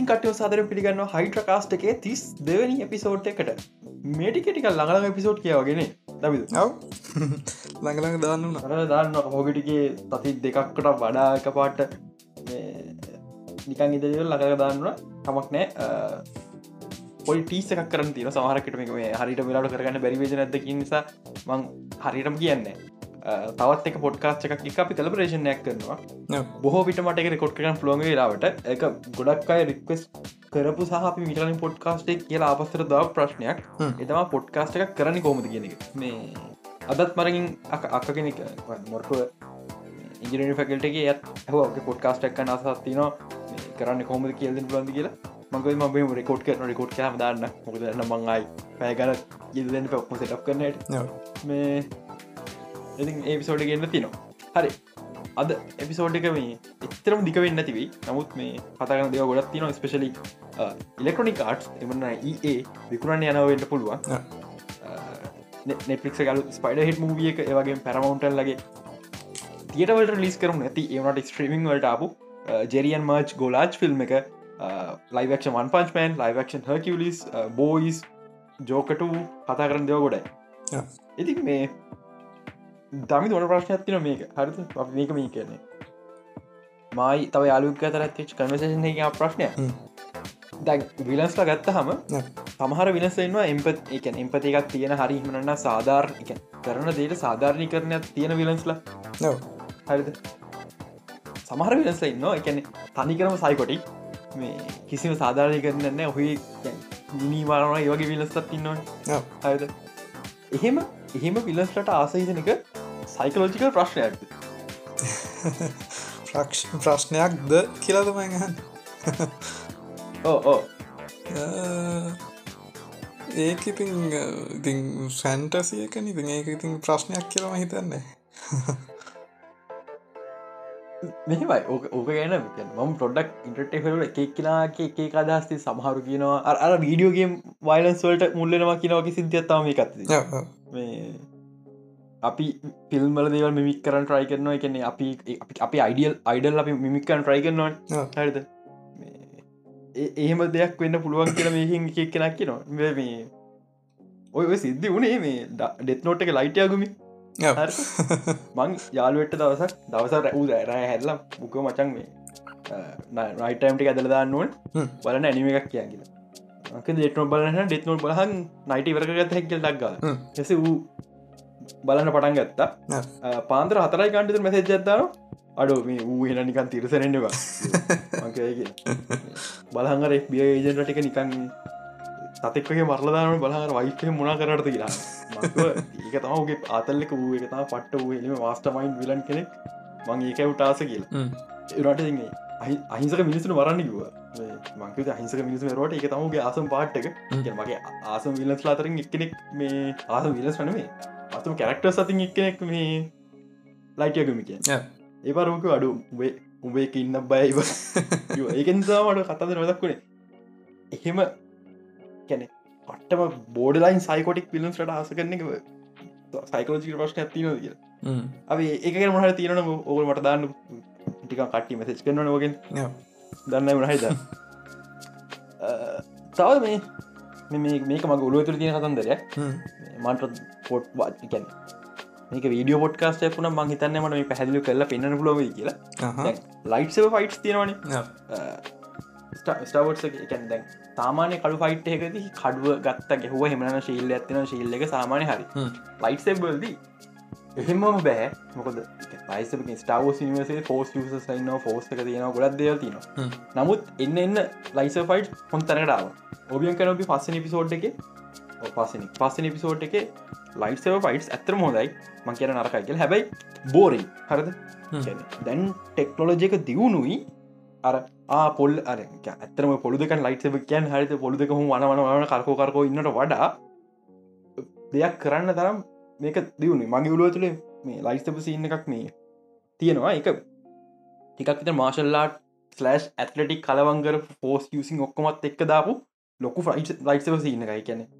ඉතින් කටයෝ සාදර පිළිගන්න හයිට්‍ර කාස්ට එකේ තිස් දෙවනි එපිසෝට් එකට. මේටිකටික ළඟල එපිසෝට් කියවගෙන දබි ඔව්. ළඟළඟ දාන්න අර දාන්න හෝගටිගේ තති දෙකක්කට වඩා එක පාට නිකන් ඉදිරිවල් ළඟ දාන්න තමක් නෑ පොයි ටීස එකක් කරන තින සමහරකට මේ හරිට වෙලාට කරගන්න බැරිවේජ නැදකින් නිසා මං හරිටම කියන්නේ තවත් එක පොඩ්කාස්ට එකක් එක අපි කලපරේෂණයක් කරනවා. බොහෝ විට මට රෙකොඩ් කරන පුළොඟ වෙලාවට. එක ගොඩක් අය රික්වස් කරපු සහ මිටලින් පොඩ්කාස්ටේ කියලා අපස්සර දව ප්‍රශ්නයක්. එතම පොඩ්කාස්ට එකක් කරන කෝමද කියන එක. මේ අදත් මරගින් අක්ක කෙනෙක් මොර්ටුව ඉජිනි ෆැකල්ටගේ ඇත් හෝගේ පොඩ්කාස්ට එක් අසත්තිනවා කරන්න කොමද කියල්ද ලන්ද කියලා? මග ම රෙකෝඩ් කරන රෙකෝඩ් දාන්න. මොකද මංයි පෑගන ඉදන්න පැක්ම සටක් කරනට මේ ඉතින් ඒපිසෝඩ් ගන්න තිනවා හරි. අද එපිසෝඩ් එක මේ එතරම් දිකවෙන්න නැතිවී නමුත් මේ කතාගන දෙව ගොඩත් තිනවා ස්පෙශලි ඉලෙක්ට්‍රොනික් කාට් එමන්න ඒ විකුණන්න යනවෙන්න පුළුවන්. නෙටලික් ගල ස්පයිඩ හිට මූිය එක ඒවගේ පැරමවන්ටල් ලගේ තියටවලට ලිස් කරුම්. ඇති ඒනට ස්ට්‍රීමිං වලට අපපු ජෙරියන් මර්ච් ගෝලාජ් ෆිල්ම් එක ලයිවක්ෂන් වන් පංචමන් ලයිවක්ෂන් හකිලිස් බෝයිස් ජෝකට කතා කරන දෙව ගොඩයි. ඉති මේ දමි දොන ප්‍රශ්න ඇතින මේක? හරිත මේක මේ කියන්නේ මයි තව යාලුක තරත්ච කන්වසේෂන එක ප්‍රශ්නය විලස්ලා ගත්ත හම. සමහර විලසෙන්වා එම්පත් එක එම්පති එකක් තියෙන හරිහිමනන්න සාධාර් එක කරන දේට සාධාරණි කරනයක් තියෙන විලන්ස්ලා හරිද? සමහර විලස ඉන්න එකන තනිකරම සයිකොටි මේ කිසිම සාධාරණය කරන්න ඔහි මිනිවාරන ඒවගේ විලස්සත් ඉන්නවා හරිද? එහෙම එහෙම විලස්ලට ආසහිතනක සයිකලෝජිකල් ප්‍රශ්නයක් ප්‍රශ්නයක් ද කියලදමගහන් ඕ ඒක ඉතින් ඉතින් සැන්ටසියක නිති ඒක ඉතින් ප්‍රශ්නයක් කියලම හිතන්නේ. මෙහිමයි. ඕක ඕක ගැන ම පොඩක් ඉන්ට්‍රටේහල එකක් කෙනක එකේ අදස්ති සමහරු කියනවා. අර වීඩියෝගේ වයිලන්ස්වලට මුල්ලෙනවා කියනවකි සිද්ධත්තම එකත් මේ අපි පිල්මල දේවල් මිමික් කරන්න ට්‍රයි කරනවා. එකන්නේ අපි අපි අයිඩියල් අයිඩල් අපි මිමික්කන් ට්‍රයි කරනවා හරිද? එහෙම දෙයක් වෙන්න පුළුවන් කියල මේහින් එකක් කෙනක් කියනවා. මේ ඔය සිද්ධි වනේ මේ ඩෙත් නෝට් එක ලයිටයගුමි මං යාලුවට දවසක් දවස රැවූ රෑ හැල්ලම් මුක මචන් මේ නයිටයිම්ට ඇදලදාන්නුවන් බලන ඇනිම එකක් කිය කියලා. දෙට බලන ඩෙත්නො බලහන් නයිට වරගත් හැක්කල් දක්ගල එස වූ බලන්න පටන් ගත්තා. පාන්දර හතරයි කන්ටිත මෙසේජ ඇත්තාන අඩු මේ වූ හෙන නිකන් තිරසරෙන්නවා බලහඟර බිය ඒජන්ට ටික නිකන් තතෙක්ගේ මරලදාන බලහර වයිෆය මුණ කරට කියලා. ඒක තමගේ ආතල්ලෙක වූ එක තම පට්ට වූ එම වාස්ටමයින් විලන් කෙනෙක්. මං ඒක උටාස කියලා. එරට දින්නේ අහිංසක මිනිසුන මරන්න කිව මංක අහිංසක මිනිසු රට එක. තමුගේ ආසම් පාට්ටක මගේ ආසම් විලස් ලාතරින් එක්කෙනෙක් මේ ආසම් විලස් වනවේ අතුම කැරක්ටර් සතින් එක්කෙනෙක් මේ ලයිටයගමික ඒපරෝක අඩු උබේ උබේක ඉන්න බයයිව ඒකනිසාමට කතද නොදක්වුණේ එහෙම කැනෙ පට්ටම බෝඩලයින් සයිකොටික් පිලම්ස්ට ආස කරන එක සයිකලෝජි ප්‍රශ්න ඇතිනද කිය අප ඒක මහට තියෙන ඕක මට දාන්න ටික කට්ටි මසෙච් කරන නෝගෙන් දන්න මනහිද තව මේ මේක මග ඔලුව තුර තියෙන කතන්දරය මන්ට පොට් වාතිකැන් මේක වීඩියෝ පොට්කාස්ට පුන මං හිතන්න මට මේ පැහැදිලි කරලා පෙන්න්න පුලොව කියලා. ලයිට්සව ෆයිට් තියෙනවන. ස්ටවට් එකැන් දැන් සාමානය කඩු ෆයිට් එකති කඩුව ගත්ත ගැහුව හෙමන ශීල්ල ඇතින ශීල්ල එක සාමානය හරි. ලයිට්සබල්ද එහෙමම බෑ. මොකද පයිස ස්ටාව නිවසේ ෆෝස් සයින්න ෆෝස් එක තියෙන ගොඩක් දෙය තින නමුත් එන්න එන්න ලයිස ෆයිට් හොන්තරටාව ඔබියන් කනොබි පස්සන පිසෝඩ් එක පස්සන පස්සන පිසෝට් එක ලයිට්සව ෆයිටස් ඇතරම හොඳයි. මං කියන නරකයි කියල. හැබැයි බෝරයි හරද? දැන් ටෙක්නෝලජයක දියුණුයි. අර පොල් අර ඇතරම පොළුදක ලයිට්සබ කියන් හරිත පොළුදක හු වනවන කරකෝ කරකෝ ඉන්නට වඩා දෙයක් කරන්න තරම් මේක දියුණු මගේ උලුව තුළේ මේ ලයිස්තප සින්න එකක් මේ තියෙනවා. එක එකක් මාශල්ලාට ස්ලෑස් ඇත්ලටික් කලවංගර පෝස් යසින් ඔක්කොමත් එක්ක දාපු ලොකු ෆයිට් ලයිට්සව සින්න එකයි. කියැන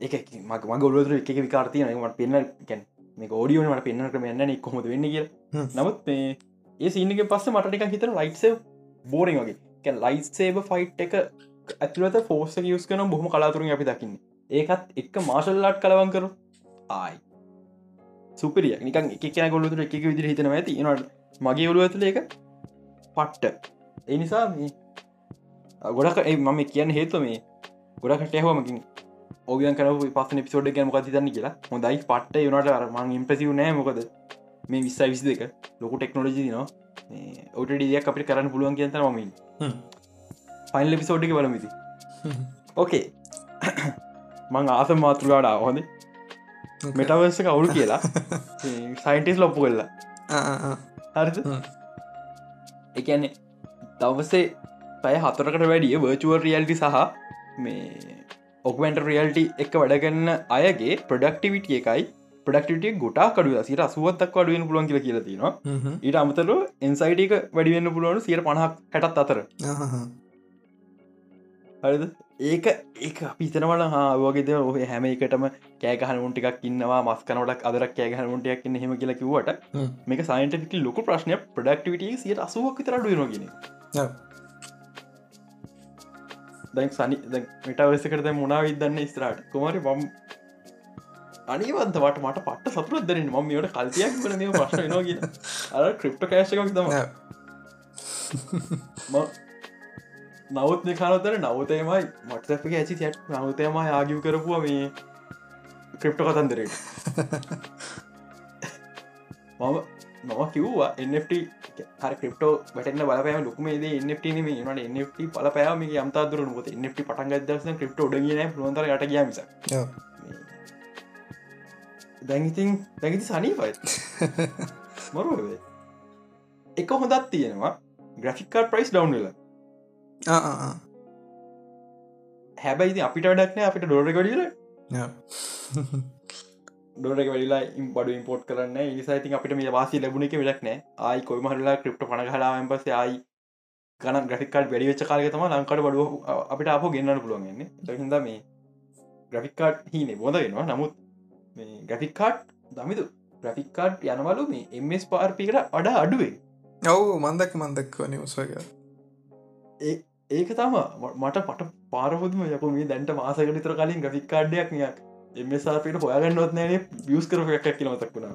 එක මග ඔලුවතුර එක විකාර්තිය මට පෙන්න්න මේ ෝඩියෝනට පෙන්න්න ක්‍රම එන්න එක්කොමද වෙන්න කිය නමුත් මේ ඒ සින්නක පස්ස මටටික හිතර ලයිට්ස බෝරිං වගේ. ලයිස් සේබ ෆයිට් එක ඇතුලත ෆෝස යස් කන බොහම කලාතුරින් අපි දකින්න. ඒකත් එක්ක මාශල්ලාට් කලවන් කරු ආයි. සුපරිය නිකන් එක කියන ගොල්ලතුර එක විදිර හිතන ඇති. නට මගේ ඔලු ඇතුල එක පට්ට. එනිසා ගොඩක් ඒ මම කියන්න හේතු මේ ගොඩකට ඇහවමකින් ඕගන් කර පස පිසෝඩ් ගැන මොකද තන්න කියලා. හොඳයි පට්ට යනට අරමං ඉම්පසිව නෑ මොකද? මේ විස්සයි විසි දෙක ලොකු ටෙක්නෝජි නවා ඔටඩියක් අපිට කරන්න පුළුවන් කියන්තර මමින් පයිල් පිසෝඩ්ි බලමිති ඕකේ මං ආස මාතෘලාඩ හොඳ. මෙටවර්ස කවුල් කියලා. සයින්ටිස් ලොප්පු කරලා. හරිද? එකන්නේ දවසේ පැය හතරකට වැඩිය වර්චුවර් රියල්ටි සහ මේ ඔක්වන්ට රියල්ටි එක වැඩගන්න අයගේ ප්‍රඩක්ටිවිටිය එකයි. ප්‍රඩක්ටිය ගොටා කඩු සිට අසුවත්තක් වඩුවෙන් පුළුවන් කියල කියලා තියෙනවා. ඊට අමතර එන්සයිටක වැඩිවෙන්න පුළුවන් සියට පණහක් හැටත් අතර හරිද? ඒක ඒක පිතනවල හාවගේද ඔහ හැම එකටම කෑගහනුන් ටිකක් ඉන්නවා මස්කනට අදර කෑගහනුන්ටයක් ඉන්න හෙම කියලා කිවට මේක සයින්ටික ලොක ප්‍රශ්නය ප්‍රඩක්ටිවිටිය සියට අසුවක් තරඩුවනගෙන දැන් සනි මටවසකට මුණනා විදන්න ස්ත්‍රාට කොමරි බම් අනිවන්තවට මට පට සතුරත් දරන්න ම මට කල්තියක් වන මේ ප්‍රශ්න නෝගෙන අර ක්‍රිප්ට කෑශකක් තම නවත් කානතර නවතයමයි මටසැපක ඇචි සැට් නවතයම ආගිව කරපුුව මේ ක්‍රිප්ට කතන්දරට. මම මම කිව්වා එට හර ක්‍රප්ටෝ වැටන බලපෑම ලොකමේ එන්නට ම නට එන්නට පලපෑම යම්තාදුර ොත එන්නට පටන් දස ක්‍රප්ට ඩගෙන ලොන්තර යට ගමිස දැඟඉතින් දැඟති සනීපයි මරුවේ එක හොඳත් තියෙනවා. ග්‍රෆික්කාර් ප්‍රයිස් ඩවන්ල හැබැයිති අපිට වැඩක්න අපිට ඩෝර ගඩියල ඩොරක වෙලා ඉම් බඩු ඉම්පෝට් කරන්න නිසායිති අපිට මේ වාසි ලැබුණ එක වෙලක්නෑ ආයි කොයිමහරලා ක්‍රිප්ට පන හලාම පස ආයි ගන ග්‍රෆික්කාඩ් වැඩිවෙච්ච කාලය තම ලංකට බඩුව අපිට අප ගන්නන්න පුළුවන්ගන්න හිද මේ ග්‍රෆික්කාඩ් හිනේ බොඳ වෙනවා. නමුත් මේ ග්‍රෆික්කාඩ් දමිතු ග්‍රෆික්කාඩ් යනවලු මේ එමස් පාර්පිකට අඩ අඩුවේ. ඔවු මන්දක් මන්දක්ව නිවසක ඒක තම මට පට පාරපුදම යක මේ දැන්ට මාසකට තර කලින් ග්‍රෆික්කාඩ්ඩයක් නියක් එමසාපිට හොයාගන්නවත් නෑනේ වියස් කරප එකක් මතක් වුණා.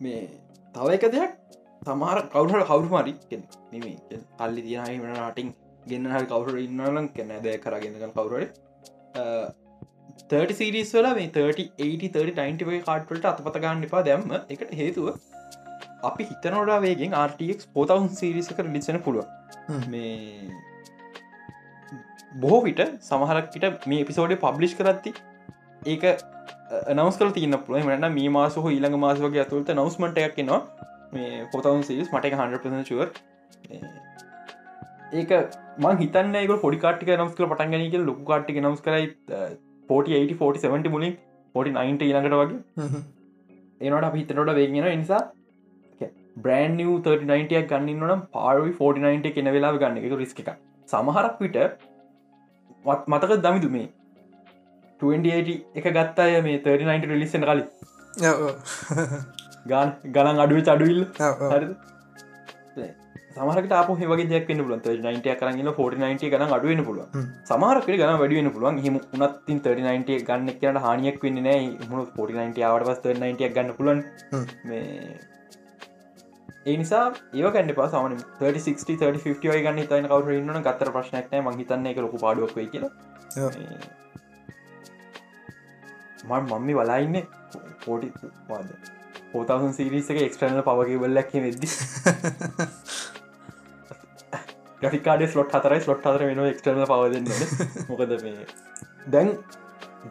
මේ තව එක දෙයක් සමාර කවුහට කවරු මරි නෙමේ අල්ලි තියනයි වන නාටින් ගෙන්න්න හල් කවුර ඉන්නලම් කෙන දෑ කරගෙනග කවුරට 30 සිරිස් වල මේ 30 කාටවලට අතපත ගන්න එපා දැම්ම. එකට හේතුව අපි හිතනොඩා වේගෙන් RTX පෝතවුන් සිරිසක ලිසන පුළුව මේ බොහෝ විට සමහරක්ට මේ පිසෝඩේ පබ්ලිෂ් කරත්ති ඒක නවස්කල තියන්න පුළුව මට මේ මාස හෝ ඊළඟ මාස වගේ ඇතුළට නවස්මට එකක් නවා මේ පොතවන් සිරිස් මට 100 චුව ඒක මං හිතන්න එක පොඩිකාටික නම්ස්කල පටන්ගනක ලොකු කාටික නම්ස් කරයි 40 40 මුලින් 49 ඊළඟට වගේ. ඒනට හිතනොට වේගෙන නිසා බ්‍රන්් 39ක් ගන්න නම් පාරවි 49 කෙන වෙලා ගන්න. එක රිස්ක එක සමහරක් විට මතක දමිතු මේ? 28 එක ගත්තාය මේ 39 රිලිස්සෙන කලින්. ගාන ගණන් අඩුව චඩුවිල් සමහරට අප හෙවගේ දෙයක් පුල 9ට කරන්න 49 ගන අඩුවෙන පුළුව සමහරකට ගන වැඩුවෙන පුළුවන්. හිම. උනත්තින් 39 ගන්න කියන හනියක් වෙන්න නෑ මුණු 49 ආවට පස් 9 ගන්න පුලන් මේ ඒ නිසා ඒකන්න පා සමන 36 30 ගන්න තයි කවර ඉන්න ගත්තර ප්‍රශ්නයක්නෑ මහිතන්න එක ලොකු පාඩුවක් වේ කියලා. මන් මම්මි වලාඉන්න පෝටි පාද පෝතවසන් සිරිසක එක්ස්ටර්නල් පවගේබල්ලක් වෙද්දි ගිකාඩ ස්ලොට් හතරයි. ස්ලොට් හතර වෙන එක්ටර්න පවදන්න මොකද මේ දැන්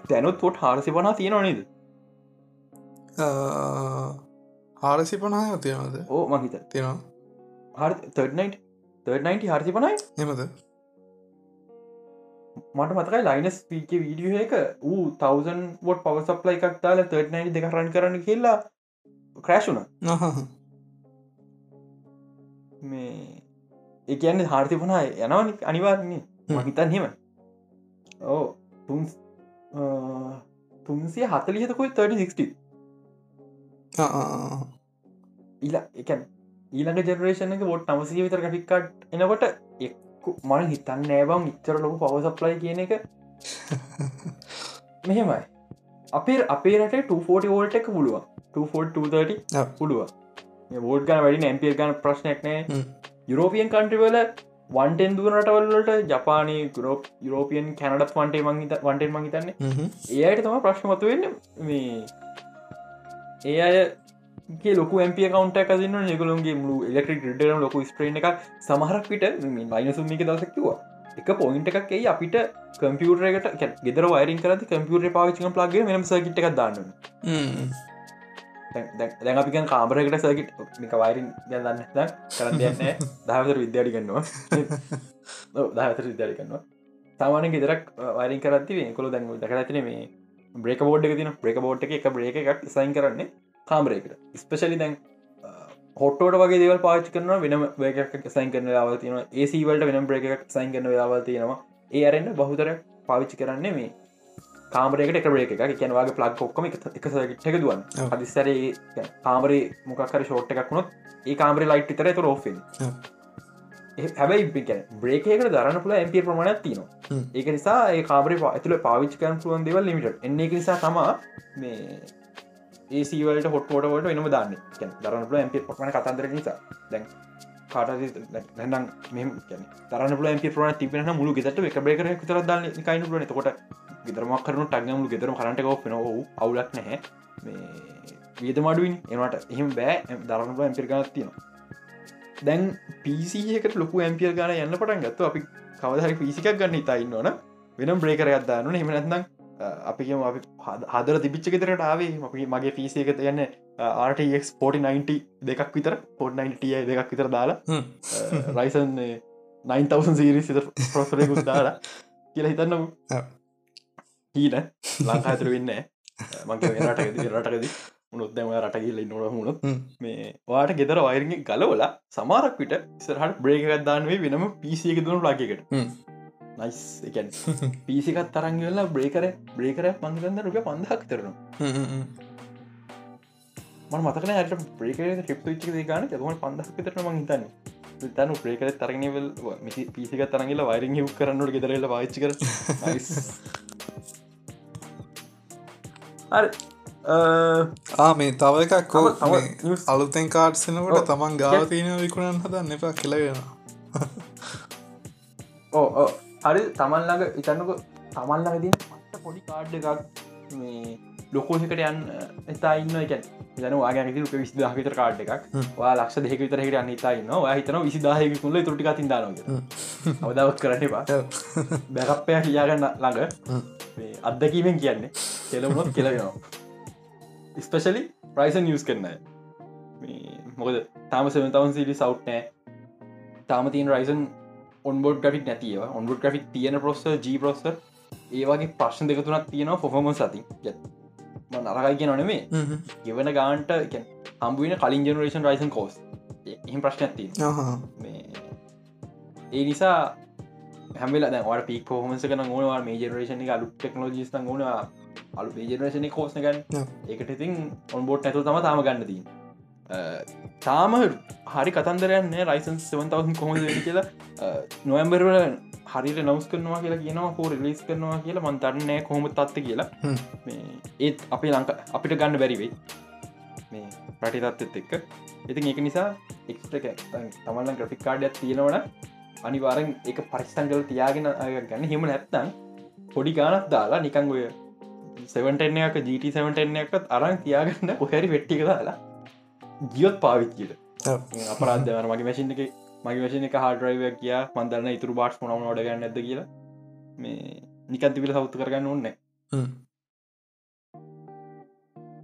දැනුත් පොට් හාරසි පනා තියෙනවනේද හාරසි පනාය තියෙනද ඕ මහිත තියෙනවා. හරි 39 හරසි පනයි එමද මට මතකයි ලයිනස් පීක වීඩියෝ එක. වූ තවසන් වොට් පව සප්ලයි එකක් දාල 39 දෙකරන් කරන්න කියලා ක්‍රෑශුන මේ එකන්න හාර්ති පනා යනවනි අනිවාර්න්නේ මහිතන් හෙම. ඕ තුන් තුන්සිය හතලියතකොයි 36 ඉලා එකන් ඊළඟ ජනරේෂන එක බොට් නමසය විතර ගික්කාට් එනකොට එක් මන හිතන්න නෑබම් ඉච්චර ලොකු පවසප්ලයි කියන එක. මෙහෙමයි. අපේ අපේ රට 240 වෝල්ට එක පුළුවන්. 240 පුළුව වෝඩ් ගන වැඩි ඇම්පියර් ගන ප්‍රශ්නයක් නෑ. යුරෝපියන් කන්ට්‍රිවල වන්ටෙන් දුව රටවල්ලට ජපානය ගරෝප යුරෝපියන් කැනඩත් වන්ටේ මංහිත වන්ටෙන් මහිතන්නේ ඒයට තම ප්‍රශ්නමතු වෙන්න මේ ඒ අය ලොක ඇම්පිය කවන්ට කසින්න නිගලුන්ගේ මුළු එලෙක්ට්‍රික් ඩරම් ලොක ස්ට්‍රේන් එක සමහරක් පිට මයිනසුම්මික දසක්තුවා එක පොයින්ට එකක් එයි අපිට කම්පියුටරකට ගෙදර වයිරින් කරති කම්පියුටර පාවිචි ප්ලගේ මෙම සකිට් එකක් දාන්න දැන් අපිකන් කාමරකට සකිට් මික වයිරින් ගන්න කරන්න යන්න දහතර විද්‍යාඩි ගන්නවා. දහතර විද්‍යාඩි කන්නවා සාමාන ගෙදරක් වයිරින් කරති කොළ දැන් දකරතින මේ බ්‍රේක බෝඩ් එක තින බ්‍රේක බෝඩ් එක බ්‍රේක එකක් සයින් කරන්නේ කාමරයකට. ස්පෙශලි දැන් හොට්ටෝට වගේ දේවල් පාච් කරන වෙනම වේකක් සයින් කරන ලාවල් තියෙන ඒසීවලට වෙනම් බ්‍රේක සයින් කරන ලාවල් තියෙනවා. ඒ අරන්න බහුතර පාවිච්චි කරන්නේ මේ කාමරයකට එක බ්‍රේක එක කියනවාගේ ප්ලක් ඔක්කම එක දුවන් හදිස්සරේ කාමරේ මොකක්කර ෂෝට් එකක් වුණොත් ඒ කාමරේ ලයිට් තර තු රෝෆෙන් හැබයි බ්‍රේකකට දරන්න පුල ඇම්පිය ප්‍රමාණයක් තියනවා. ඒක නිසා ඒ කාබරේ ඇතුළ පාවිච් කරන් පුළුවන් දෙවල් ලිමිට එන්නේ නිසා තමා මේ ඒසිවලට හොට්පෝටවට වෙනම දාන්න. දරන්නල ඇම්පි පොටන කතන්දර නිසා. දැන් කාට දැනම් මෙම තරන ල ඇපි ප්‍රන තිබෙන මුළු ගෙට එක බේකර තර දන්න කයින ලන කොට ගෙදරමක් කරන ටක්ගමුළු ගෙදර කරට හු අවුලක් නැහැ. මේ වියද මඩුවන් එනට එහෙම බෑ. දරන්නල ඇම්පිර් ගනත් තියෙනවා දැන් පිසිකට ලොකු ඇම්පියල් ගන යන්න පටන් ගත්තු අපි කවදහරි පිසිකක් ගන්න ඉතයින්න ඕන වෙනම් බ්‍රේකරයක් දාන්න හෙමනත්නම් අපිම අපි හදර තිබිච්ච ගෙතරට ආවේ මගේ පිසි එක යන්න RTX 4090 දෙකක් විතර 490යි දෙකක් විතර දාලා රයිසන් 9000 සීරි සිත ප්‍රොසරයකුත් දාලා කියලා හිතන්නම හීන ලංකාතර වෙන්න මගේ රට රටකද උනුත්දම රටගල්ල නොට මුණොත් මේ වාට ගෙදර වයරගේ ගලවලා සමාරක් විට සරහට බ්‍රේකත් දාන්නේ වෙනම පිසියක දුණු ලාගකට නයිස් එකන් පිසිකත් තරංගවෙලා බ්‍රේකර බ්‍රේකර පන්ගන්න රුප පන්දහක් කරන මන මතකන ඇට ප්‍රේකර ්‍රිප් ච්චි ගන ඇතුම පන්දහක් තරන මහිතන්න තන ප්‍රේකර තරගවල් මිසි පිසික තරගල වයිරෙන් යුක් කරන්නට ගෙදරල පාච්චි කර ආ මේ තව එකක් කෝ අලුතෙන් කාඩ්සනකට තමන් ගාව තියෙන විකුණන් හදන්න එපා කෙලගෙන ඕ හරි තමන් ළඟ ඉතන්නක තමන් ළඟදී පට පොඩි කාඩ් එකක් මේ ලොකෝසිකට යන්න එතා ඉන්න එක යන වාගැනක ක විසි දහවිතර කාඩ් එකක්. වා ලක්ෂ දෙක විතර හිට අන්න ඉතායින්න හිතන විසි දාහයක කුල තුටික තින්දාන අවදවත් කරන්න පා බැකප්පය කියාගන්න ළඟ අත්දකීමෙන් කියන්නේ කෙලවුණොත් කෙලවෙනවා ස්පෙශලි ප්‍රයිසන් නිියස් කරන්න මොකද තාම සතවන් සිලි සවට් නෑ. තාම තින් රයිසන් ඔන්බෝඩ් ග්‍රික් නැතිව ඔන්බෝඩ් ග්‍රික් තියෙන පොස්ස ජී පොස්ස ඒවාගේ ප්‍රශ්න දෙකතුනක් තියෙනවා ෆොහොම සති නරකයි කිය නොනෙමේ ගෙවන ගාන්ට හම්බුවන කලින් ජනරේෂන් රයිසන් කෝස් එහි ප්‍රශ්න ඇති ඒ නිසා හැමල වට පික් පොහමස කන ඕනවා මේ ජනරේෂන අලු ටෙක්නෝජිස් ඕන අලු ජනරේෂන කෝස්න ගන්න. එකට ඉතින් ඔන්බෝට් නැතු තම තාම ගන්නදී තාම හරි කතන්දරයන්න රයිසන් 7000 කොහොද කියලා. නොයම්බර්වල හරිට නවස් කරනවා කියලා කියනවා හෝ රිලිස් කරනවා කියලා. මන්තරන්නෑ කොහොම තත්ත කියලා. ඒත් අපේ ලංක අපිට ගන්න බැරිවෙයි මේ රටි තත්ත් එක්ක. ඉතින් ඒක නිසා එක්ට තමල්ල ග්‍රෆික් කාඩයක් තියෙනවන අනිවාරෙන් එක පරිස්සංගල තියාගෙන ගන්න. හෙම නැත්තන් පොඩි ගානක් දාලා නිකංගොය 7ටෙන්නක GT7ටෙන්න එකත් අරන් තියාගන්න කොහැරි වෙට්ටික දාලා ගියොත් පාවිච්චිට අපරාධවන මගේ මැසින් එක මගේ වශන එක හාඩරයිව කියා මන්දරන්න ඉතුරු බාට් මොනම ොඩ ගන්න ඇද කියලා. මේ නිකන්තිවිල සෞත්තු කරගන්න ඕන්න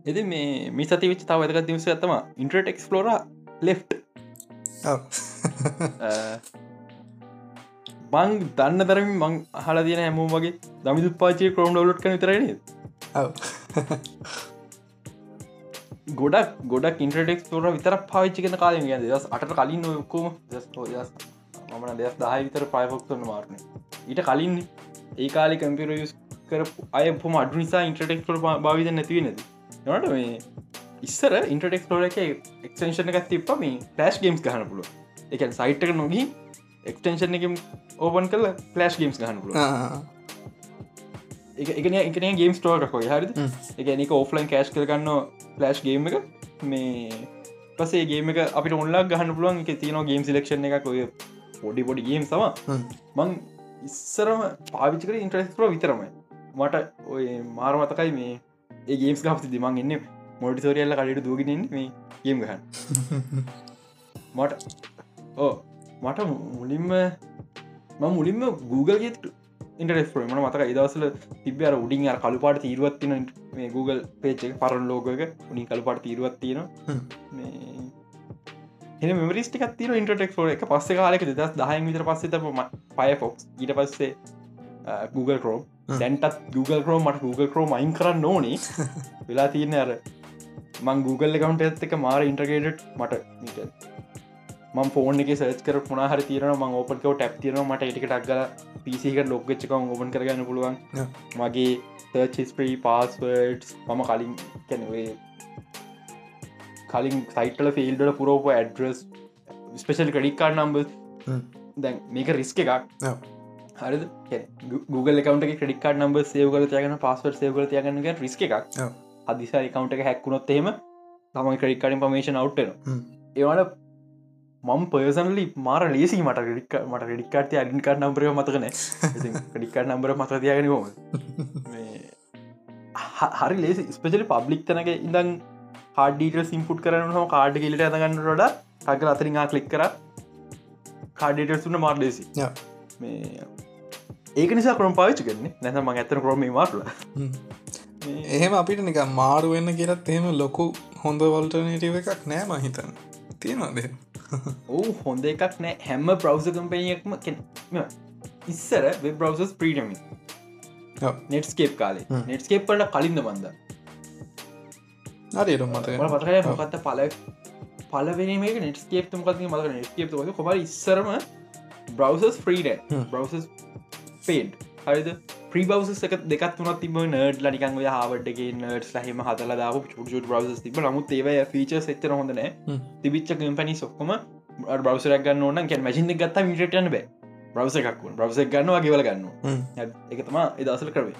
එති මේ මිසති විච් තාව ඇතක දිවස ඇතම ඉන්ට්‍රට එක්ස්ලෝර ලෙෆ් බං දන්න තරම මං හලා තියන හැමෝ වගේ දමිදු පාචය කරෝම් ඩවලට් කන තරන ගොඩක් ගොඩක් ඉන්ට්‍රටෙක් තොර විතර පාවිච්චි කන කාලය ගැ දස් අට කලින් ඔක්කෝම මමන දෙස් දහය විතර ප්‍රයිෆොක්තන්න මාරණ ඊට කලින් ඒ කාලි කම්පිර යස් කර අය පොම අඩු නිසා ඉන්ට්‍රටෙක් තොර භාවිත නැතිව නැති නට මේ ඉස්සර ඉන්ටරෙක් ලෝර එක එක්ෂන්ෂන එකත් තිප මේ පලස්් ගේම්ස් ගහන පුළුව එක සයිට් එක නොගී එක්ටේෂන් එක ඕපන් කල පලස්් ගේම්ස් පුළුව එකන එකන ගේම් ස්ටෝක කොයි හරි එක එක ඔෆලයින් කෑශ් කරගන්න පලස්් ගේම් එක. මේ පසේ ගේම එක අපිට ඔන්ලා ගහන්න පුළුවන්. එක තියන ගේම් සිලක්ෂණ එක කොය පොඩි පොඩි ගේම් සම මං ඉස්සරම පාවිචිකර ඉන්ට්‍රස්ටෝ විතරමයි. මට ඔය මාර මතකයි මේ ඒ ගේම්ස් ගපති දිමන් එන්න මොඩි සෝරියල්ල කඩට දූගෙන මේ ගේම් ගහන් මට ඕ මට මුලින්ම ම මුලින්ම Google ගෙත් ඉන්ටරෙස් මට මතක ඉදවසල තිබ අර උඩින් අර කළුපාට තීරුවත්තින මේ Google පේච් පරන් ලෝකක උනි කළුපාට තීරුවත්තින එ මෙරිස්ටික් තින ඉන්ටෙක් ෝ එක. පස්ස කාලෙක දස් දහය විතර පස්සේ පයෆොක්ස් ඊට පස්සේ Google කරෝම් දැන්ටත් Google කරෝම් මට Google කරෝම් අයින් කරන්න ඕනේ. වෙලා තියන්න අර මං Google කවන්ට ඇත් එක මාර ඉන්ටගේට් මිට ම ෆෝන් එක සච් කර පුුණ හර තිරන ම ඕපකව ටැප් තිරන මට එටිකටක් ගල පිසික ලොක්්චක ඔබන් කරගන්න පුළුවන්. මගේ තර්චිස්ප්‍රී පාස්වර්ඩ් මම කලින් කැනවේ කලින් සයිටල ෆිල්ඩල පුරෝප address special credit card number දැන් මේක රිස්ක එකක්. හරි Google කවට ක්‍රඩිකාඩ නම්බ සේවගල තියගන පස්සවර් සේවගල තියගන්න රිස්ක එකක්. අදිසා කවන්ට එක හැක්කුණොත් එහෙම තම ක්‍රඩිකාඩ පමේෂන් අවට්න ඒවන මම පර්සනලි මාර ලේසි මට රික් මට රිඩිකාට අඩිකාට නම්බර මතකන ඩිකාට නම්බර මත තියගෙන හොම හරි ලේසි ස්පෙචලි පබ්ලික් තනක ඉඳන් හඩීට සිම්පුට් කරන හම කාඩ් කිලට ඇතගන්න රොඩ තකල අතරිංහා කලික් කර. කාඩේට සුන්න මාර් ලේසි මේ ඒක නිසා කරම් පාවිච්චි කරන්නේ. නැත මං ඇතන කරම මාටල එහෙම අපිට නික මාරු වෙන්න කියලත් එහෙම ලොකු හොඳ වල්ටනටව එකක් නෑ මහිතන් තියෙනවාද ඕ හොඳ එකක් නෑ. හැම බ්‍රවස කම්පනයක්ම ඉස්සර බ්‍රවසස් ප්‍රීටමි නෙට්ස්කේප් කාලේ. නෙට්ස්කේප් පලට කලින්ද බන්ද. මත මතකය. මොකත්ත පල පලවෙන මේ නෙට්ස්කේප් මකත් මත නෙට්කේප් කොම ඉස්සරම බ්‍රවසස් ්‍රීඩ බ්‍රවසස් පේඩ් හරිද ප්‍රීබවස එක දෙකත් තුනත් තිබ නඩ් ලනිකන් හාවටගේ නඩ් ලහෙම හතල දාව චුට බ්‍රවස් තිබ නමුත් ඒවය ෆීච එච්චර හොඳන තිබිච්ච කම්පනි සොක්කොම බ්‍රවසරක් ගන්න ඕන කැන් මසිින්ද ගත්තා මිටයන බෑ. බ්‍රවස එකක් බ්‍රවස ගන්නවා ගෙවල ගන්න එක තමා එදසල කරවේ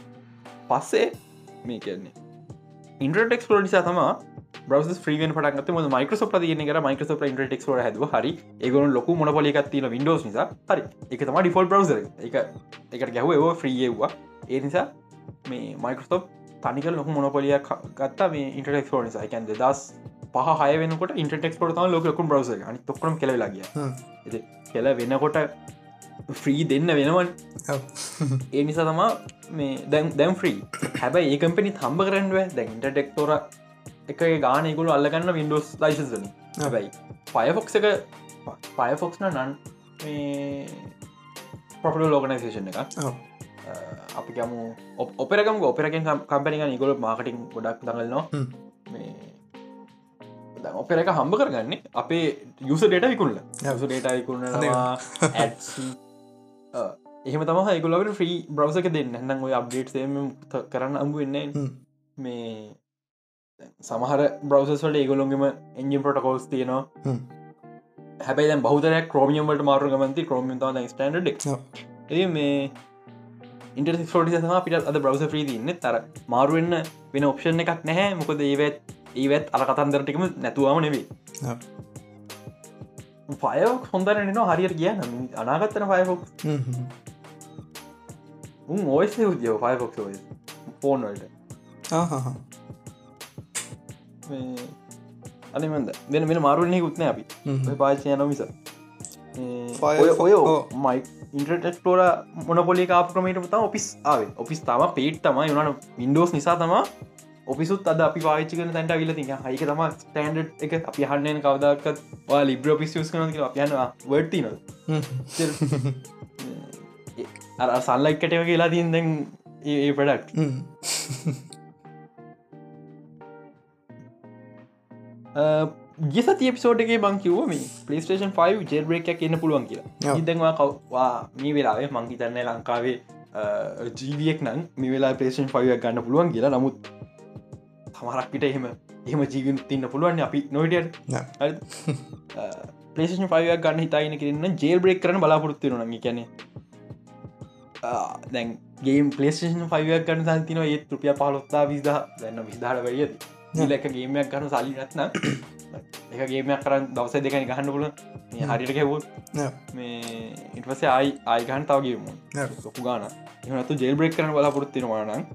පස්සේ මේ කියන්නේ ඉන්ටරටෙක් ෝ නිසා තමා බ්‍රවස් ්‍රීගෙන් පටක් ම මයිකසොප තියන කර මයිකසොප ඉන්ටෙක් ෝ හැදව. හරි. ඒගුණ ලොකු මොනපොලිකත්තින විඩෝස් නිසා. හරි. එක තම ඩිෆෝල් බ්‍රවස එක. එකට ගැහව ඒව ්‍රීයවා ඒ නිසා මේ මයිකස්තොප් තනිකල් ලොක මොනපොලියක් ගත්තා මේ ඉන්ටෙක් ෝ නිසා. එකන් දස් පහ හය වෙනකොට ඉන්ටෙක් ොට තම ලොක බ්‍රවස අනි තොක්කරම කෙලලාගිය කෙල වෙනකොට ෆ්‍රී දෙන්න වෙනවන්. ඒ නිසා තමා මේ දැම් දැම් ෆ්‍රී හැබැයි ඒ කම්පනි තම්බ කරන්ව දැ ඉන්ටටෙක්තෝර එක ගානයකුළු අල්ලගන්න වින්ඩෝස් ලයිසසන හැබැයි පයෆොක්ස එක පයෆොක්ස්න නන් පොපල ලෝගනයිසේෂන් එක අපි ගම ඔපරකම ඔපරකෙන් කම්පනික නිගොල මාකටින් ගොඩක් දඟලනවා. මේ ඔපෙර එක හම්බ කරගන්න අපේ යුස ඩේට විකුල්ල යුස ඩේට විකුල්නවා එහෙම තම හයකුලට ්‍රී බ්‍රවසක දෙන්න. හන්නම් ඔය අප්ඩේට් සේම කරන්න අම්බු වෙන්නේ මේ සමහර බ්‍රවසට ඒගොලොන්ගම එන්ජිම් පොටකෝස් තියෙනවා. හැබයි බෞතරයක් ක්‍රෝමියම්ට මාරු ගමන්ති ක්‍රෝමිය ස්ටන්ඩ ඒ මේ ඉන්ට ෝටි සම පිට අද බ්‍රවස ්‍රී ඉන්න තර මාරුවෙන්න වෙන ඔප්ෂන් එකක් නැහැ. මොකද ඒවත් ඒවත් අර කතන්දරටිකම නැතුවම නෙවේ ෆයෝක් හොඳරන හරියට කිය අනාගත්තන ෆයෆොක් උන් ඔයස උද්‍යෝ ෆයෆොක් ෆෝන්වලට අනිමද වෙන වෙන මාරුවනේ උත්න අපි. පාචය නොමිස ඔය මයි ඉන්ට්‍රටෝර මොනපොලි කාප්‍රමට තා ඔපිස් ආව. ඔපිස් තම පේට් තම යුනට වින්ඩෝස් නිසා තම ඔපිසුත් අද අපි පාච්චිකන තැන්ට විල තිය හයික තම ස්ටන්ඩ් එක. අපි හන්නන කවදක්ත් ලිබ්‍ර පිස් කන අපයනවා වර්ති නො අර සල්ලයික්කට කියලා තින් දැන් ඒ පඩක් ගිස තිපිසෝටගේ බංකිව මේ පලේස්ටේෂන් 5 ජෙල්බ්‍රේක් කියන්න පුළුවන් කියලා. ඉදවා කවවා මේ වෙලාවේ මංහිතන්න ලංකාවේ ජීවියෙක් නම් මේ වෙලා පේෂන් 5ක් ගන්න පුළුවන් කියලා. නමුත් තමරක්විට එහෙම එහම ජීවින් තින්න පුළුවන් අපි නොයිට පලේෂන් ෆයියක් ගන්න හිතායින කරන්න ජේල් බ්‍රේක් කරන බලාපොරත්තු න කැනෙ දැන් ගේ පලේෂන් ෆයියක් ගන්න සන්තින ඒත් රුපිය පහලොත්තා විදහ දැන්න විදාට වැඩියද ලක ගේමයක් ගන්න සලි නැත්න එක ගේමයක් කරන්න දවස දෙකන ගහන්න පුල හරිට කැවූ මේ ඉටවස ආයි ආයිගහන් තවගේම සොපු ගාන එනතු ජෙල් බ්‍රේක් කරන බලාපොරත්තිනවානන්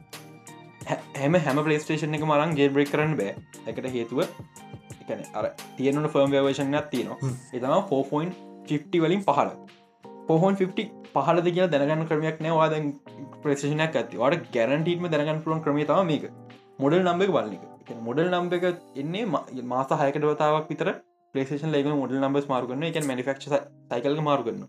හැම හැම පලේස්ටේෂන් එක මරන් ජෙල් බ්‍රේක් කරන්න බෑ. එකට හේතුව එකන අර තියනට ෆර්ම් වේවේශනයක් තියනවා. එතම 4.50 වලින් පහල පොහොන් 50 පහලද කිය දැනගන්න ක්‍රමයක් නෑවා දැන් ප්‍රේෂනයක් ඇති වට ගැරන්ටීටම දැනගන්න පුලන් ක්‍රමේ තම මේක. මොඩල් නම්බක බලන්නක මොඩල් නම්බ එක එන්නේ මාස හයකට වතාවක් විතර පලේෂන් ලේක මොඩල් නම්බස් මාරුගන්න එක මනිෆක්ෂ සයිකල්ක මාරුගන්න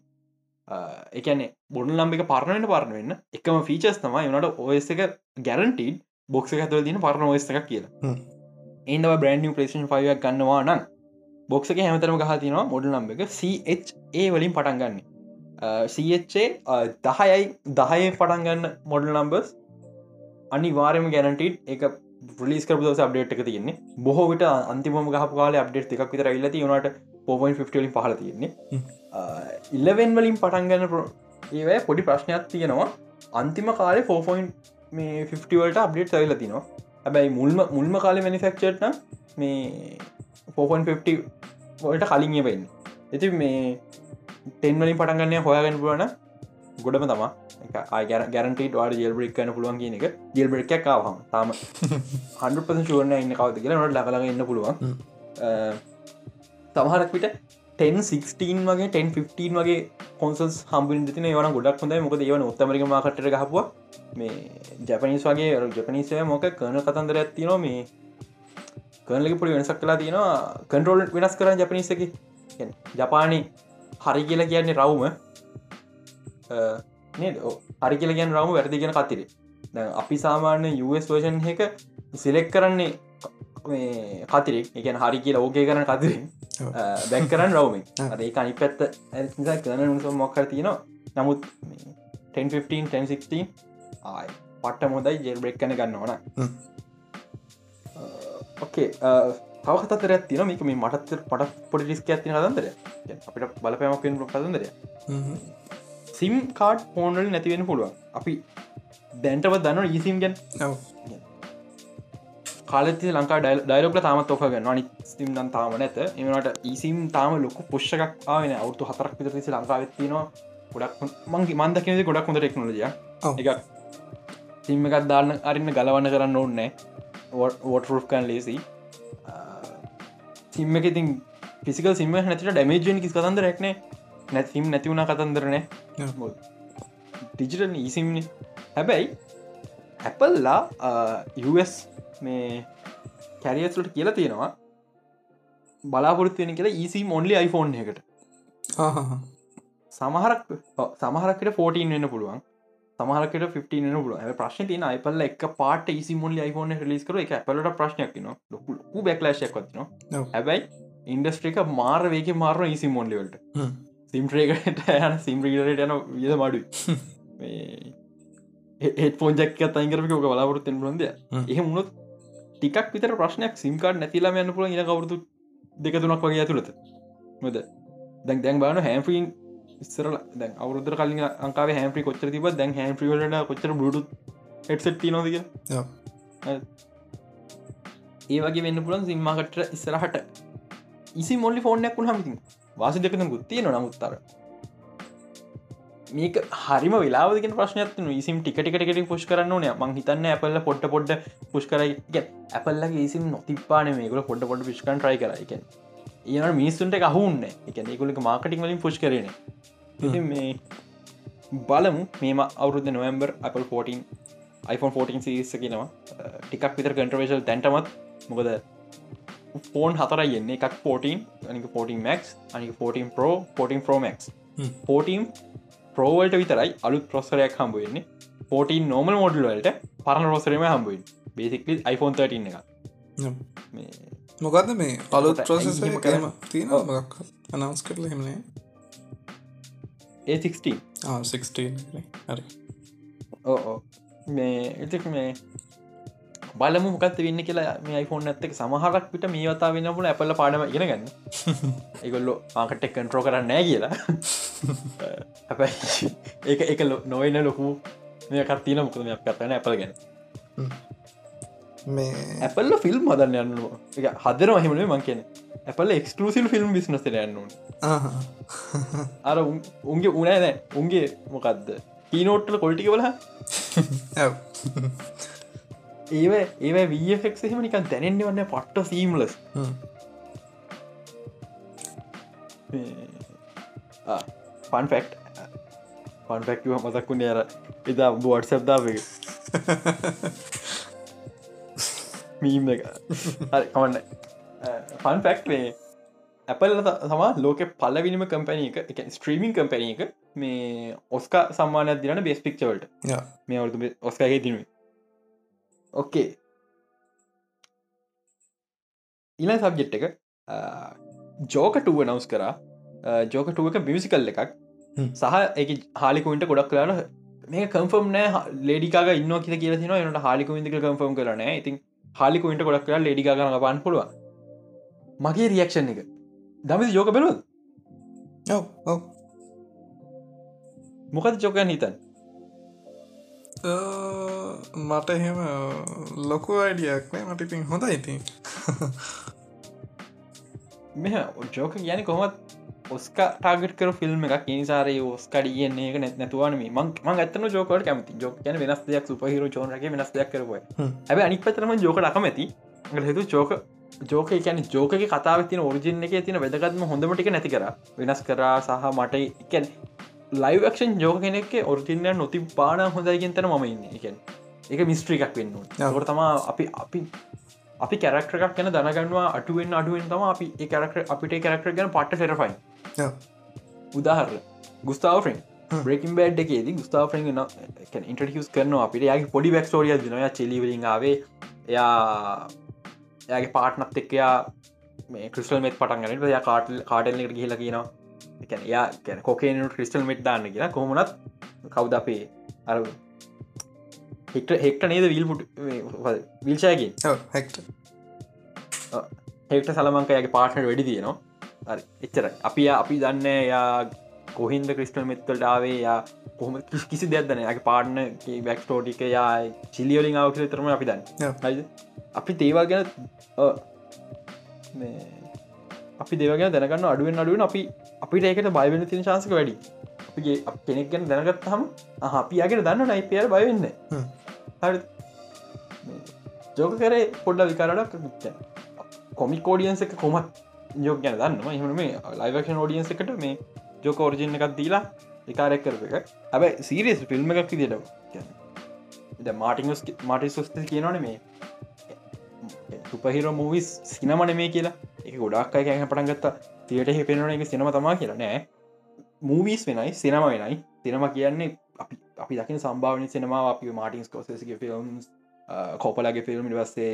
එකන බොඩ නම්බ එක පරණයට පරණ වෙන්න එකම ෆීචස් තමයි වනට ඔස් එක ගැරන්ටීඩ් බොක්ස ඇතුව දින පරණ ඔස් එක කියලා. ඒව බ්‍රන්ඩ පලේෂන් ෆයියක් ගන්නවා නම් බොක්ස එක හැමතරම ගහතිනවා මොඩල් නම්බ එක ඒ වලින් පටන් ගන්න. සේ දහයයි දහය පටන් ගන්න මොඩල් නම්බස් අනිවාරම ගැනටීඩ් එක ලිස් කර දස අප්ඩේට් එක තියන්නේ. බොහෝ විට අන්තිම ගහ කාල අප්ඩේට් එකක් විතර ඉල්ලති වනට පෝපන් ලින් පහල තියෙන්නේ. ඉල්ලවෙන් වලින් පටන්ගන්න ඒවැ පොඩි ප්‍රශ්නයක් තියෙනවා. අන්තිම කාලේ ෆෝෆෝයින් මේ 50වලට අප්ඩේට් සවිල තිනවා හැබැයි මුල්ම මුල්ම කාල මනිෆක්චර්න මේ පෝෆන් 50 වලට කලින් වෙන්න ඇති මේ ටෙන්වලින් පටන්ගන්න හොයාගෙන පුුවන ගොඩම තමා. ගැරට වාට ජෙල් බ්‍රික් කන පුළුවන් කියන එක. ජෙල් බ්‍රික් කාවහම තාම හන්පස ශූර්ණ ඉන්න කවද කියලා. නට ලකල ඉන්න පුළුවන්. තමහරක් විට 1016 වගේ 1015 වගේ කොන්සල්ස් හම්බින් තින වන ගොඩක් හොඳයි. මොකද ඒවන උත්තමරික මාකට හපුව මේ ජැපනිස් වගේ ජපනිසය මොක කරන කතන්දර ඇත්තිනවා මේ කරනලි පොඩි වෙනසක් කලා තියෙනවා. කන්ටරෝල් වෙනස් කරන්න ජපනිස්සකි ජපානි හරි කියලා කියන්නේ රවුම හරි කියල ගැන් රම වැරදිගෙන කතිරේ දැ අපි සාමාන්‍ය US වර්ෂන් එක සිලෙක් කරන්නේ කතිරෙක් එකන හරි කියලා ඕකේ කරන කතිරින් බැක් කරන්න රවම ඒ අනි පැත්ත නිසා කරන නිස මොක්කර තියෙනවා. නමුත් 1015 1016 ආය. පට්ට මොදයි ජෙල් බ්‍රෙක් කන ගන්න ඕන. ඕකේ තවකතර ඇතින මේක මේ මටත් පට පොඩි රිස්ක ඇතින කදන්දර අපිට බලපෑමක් කදන්දරය සිම් කාඩ් ෆෝන්වල නැතිවෙන පුළුවන්. අපි දැන්ටව දන්න ඊසිම් ගැන්. කාලති ලංකා ඩයිලොක්ල තාමත් ඔක ගන්න අනි සිම් දන් තාම නැත. එමට ඊසිම් තාම ලොක පුෂ්කක් ආවෙන අවුතු හතරක් පිතරසි ලංකාවෙත්තිනවා ගොඩක් මංගේ මන්දකනද ගොඩක් හොඳ ටෙක්නෝජිය එක සිම් එකත් දාන්න අරින්න ගලවන්න කරන්න ඕන්නෑ වොට රුෆ්කන් ලේසි සිම්ම එක ඉතින් පිසිකල් සිම නැතිට ඩමේජෙන් කිස් කතන්ද රැක්නේ නැතිම් නැතිවුණ කතන්දරනෑ ඩිජිටල් ඊසිම්න හැබැයි ඇපල්ලා US මේ කැරියස්ලට කියලා තියෙනවා. බලාපොරත්තුවෙන කියලා ඊසි මොන්ලි iPhoneෆෝන් එකට සමහරක් සමහරකට 14 වෙන්න පුළුවන්. සමහරකට 15 වෙන පුළුව ප්‍රශ්න තින අයිපල්ල එක පාට ඊසි මොල්ලි iPhone ලිස් කර එක පලට ප්‍රශ්නයක් න ලොකු බැක්ලශයක් වත්න හැබැයි ඉන්ඩස්ට්‍රික මාර වේක මාරන ඊසි මොන්ලිවලට සිම්ට්‍රේකට යන සිම්ප්‍රීඩට යන විද මඩු හෙට පෝජක් අයිකරක ක බලාපොරත්තෙන් ලොන්ද එහ මුණොත් ටිකක් විතර ප්‍රශ්නයක් සිම්කාඩ නැතිලාම යන්න පුළ ඉන කවරුතු දෙක තුනක් වගේ ඇතුළත. මොද දැන් දැන් බාන හැම්ෆීන් ඉස්සර දැන් අවුරුදර කලින් අංකාව හැම්පි කොච්චර තිබ දැන් හැම්පිවලට කොච්චර බුඩු හෙට්සට් නොදක ඒ වගේ වෙන්න පුලන් සිම්මාකට ඉස්සරහට. ඉසි මොල්ලි ෆෝර්නයක් වුණ හමිතින් වාස දෙකන ගුත්තිය නොනමුත්තර මේක හරිම වෙලාවදක ප්‍රශ්නයක් ඉසිම් ටිකටිකට පුෂ් කරන්න නය මං හිතන්න ඇපල්ල පොට්ට පොඩ්ඩ පුෂ් කරයි. ඇපල්ලගේ ඉසිම් නොතිපාන මේකල පොඩ පොඩ පිෂ්කන් ට්‍රයි කරයික ඒන මිනිස්සුන්ට අහුන්න එක ඒකුලක මාකටින් වලින් පුෂ් කරන මේ බලමු. මේම අවුරුද්ධ නොවම්බර් අපල් 14 iPhone 14 සිරිස්ස කියෙනවා. ටිකක් විතර කන්ට්‍රවේශල් තැන්ටමත්. මොකද ෆෝන් හතර යන්න එකක් 14 අනික 14 මක් අනික 14 පෝ 14 ප්‍රෝමක් 14 ප්‍රෝවල්ට විතරයි අලුත් ප්‍රොස්සරයක් හම්බුවෙන්නේ 14 නෝමල් මොඩල් වලට පරණ රොසරම හම්බුවන් බේසිකලි iPhone 13 එක මොකක්ද මේ අලුත් ප්‍රොසෙස කරම තියෙන මක් අනවස් කරල හෙමනේ ඒ16 හරි. ඕ මේ එතික් මේ බලමු මොකත් වෙන්න කියලා මේ iPhoneෆෝන් ඇත්තක සමහරක් පිට මේ වතා වෙන්නපුල ඇපල්ල පාඩම ඉගෙන ගන්න. ඒගොල්ලො ආකට කන්ට්‍රෝ කරන්න නෑ කියලා. හැබැයි ඒක එක නොවන්න ලොකු මේ කත්තින මොකද මේ කත්තන ඇපල් ගැන. මේ ඇපල්ල ෆිල්ම් හදන්න යන්න හදර මහිමනේ මං කියන ඇපල් එක්ස්කලසිල් ෆිල්ම් බිස්නස යන්නුන් අර උන්ගේ උනෑ නෑ උන්ගේ මොකක්ද කීනෝට්ටල කොල්ටික වල ඒව ඒව වෆෙක් එහෙම නිකන් දැනෙන්න්න වන්න පට්ට සීම්ලස් පන් ෆෙක්් පන්ෆෙක්ව මතක්කුණේ අර එදා බෝඩ් සබ්දාව මීම් එක. කමන්න ෆන් ෆෙක්් මේ ඇපල් තමා ලෝක පල්ලවිනිම කම්පැනී එක එක ස්ට්‍රීමින් කම්පැනී එක මේ ඔස්කා සම්මානයක් දින බේස් පික්චවලට මේ ඔස්කාගේ තිනුවේ ඕකේ ඉල සබ්ජෙට් එක ජෝකටුව නවස් කරා. ජෝකටුව එක මියසිකල් එකක්. සහ එක හාලිකුන්ට ගොඩක් කරන මේ කම්ෆම් නෑ ලේඩිකාග ඉන්න කිය කියල තින නට හාලිකුවිදික කම්ෆම් කරන ඉතින් හාලිකුන්ට ගොඩක් කර ලේඩිකා ගන පාන් පුළුව මගේ රියක්ෂන් එක. දමි ජෝක බැලුව මොකද චෝකයන් හිතන් මට එහෙම ලොකු අයිඩියක් නෑ. මට ඉතින් හොඳ ඉතින්. මෙ ජෝක කියන කොහොමත් ඔස්ක ටාගට කර ෆිල්ම් එකක්. නිසාරය ඔස්කඩියන්නේ එක නැත් නැතුවන මං ඇතන ජෝකට කැමති. ජෝක කියන වෙනස් දෙයක් සුපහිර චෝනගේ වෙනස් දෙයක් කරව හැබ අනික් පතරම ජෝක ලකමැති හතු චෝක ජෝක කියන ජෝක කතාව තින ඔරිජින එක තින වැදගත්ම හොඳමටික නැති කර. වෙනස් කරා සහ මට එකැන් ලයිවක්ෂන් ජෝක කෙනෙක් ඔරිජින්න නොති පාන හොඳයිගෙන් තන ම ඉන්න. එකෙන් එක මිස්ට්‍රිකක් වෙන්න ට තමා අපි අපි අපි කැරක්ටරක් ගැන දැනගන්නවා අටුවෙන් අඩුවෙන් තම අපි කරක්ට අපිට කරක්ටර ගැන පට්ට ෆෙරෆයි උදාහර ගුස්තාාවෙන් බ්‍රේකින් බඩ් එකේද ගුස්තාාවෙන් ඉන්ට්‍රටියස් කරන අපිට. යාගේ පොඩි බැක්ස්ටෝරිය දිනය චෙලිවලින්ාවේ එයා එයාගේ පාට්නත් එක්කයා මේ ක්‍රිස්ටල් මෙත් පටන් ගනට යා කාටල් කාටල්ලට ගහිල කියනවා එකන යා ගැන කොකේනට ක්‍රිස්ටල් මෙට් දාන්න කියලා කොමනත් කවුද අපේ අර හෙක්ට හෙක්ට නේද විල්පුට විල්ෂයකින් හෙක්ට හෙක්ට සලමංකයගේ පාට්නට වැඩි තියෙනවා. එච්චර අපි අපි දන්න යා කොහින්ද ක්‍රිස්ටල් මෙත්තල්ටාවේ යා කොහම කිසි දෙයක්දන ගේ පාට්න බැක්ටෝටික යා චිලියෝලින් අවකල තරම අපි දන්න. අපි තේවල් ගැන අපි දෙවගෙන දැනගන්න අඩුවෙන් අඩුවෙන් අපි අපිට ඒකට බයිවෙන තින ශාසක වැඩි. අපගේ කෙනෙක් ගැන දැනගත් හම අපියාගෙන දන්න නයිපියර බයවෙන්න හරි. ජෝක කරේ පොඩ්ඩ විකාරඩක් කොමි කෝඩියන්ස එක කොමත් යෝග ගැන දන්නවා එහම මේ ලයිවක්ෂන් ෝඩියන්ස එකට මේ ජෝක ෝර්ජින එකක් දීලා විකාරයක් කරප එක. හැබයි සීරියස් ෆිල්ම් එකක් විදිට මාටිං මාටි සුස්ත කියනවන මේ සුපහිර මූවිස් සිනමන මේ කියලා. එක ගොඩක් අය කැහ පටන්ගත්තා තියට හෙ පෙනන එක සිනම තමා කියලා නෑ. මූවිස් වෙනයි සිනම වෙනයි. සිනම කියන්නේ අපි අපි දකින සම්භාවනි සිනමා අපි මාටින්ස් කෝසගේ ෆිල්ම් කෝපලගේ ෆිල්ම් වස්සේ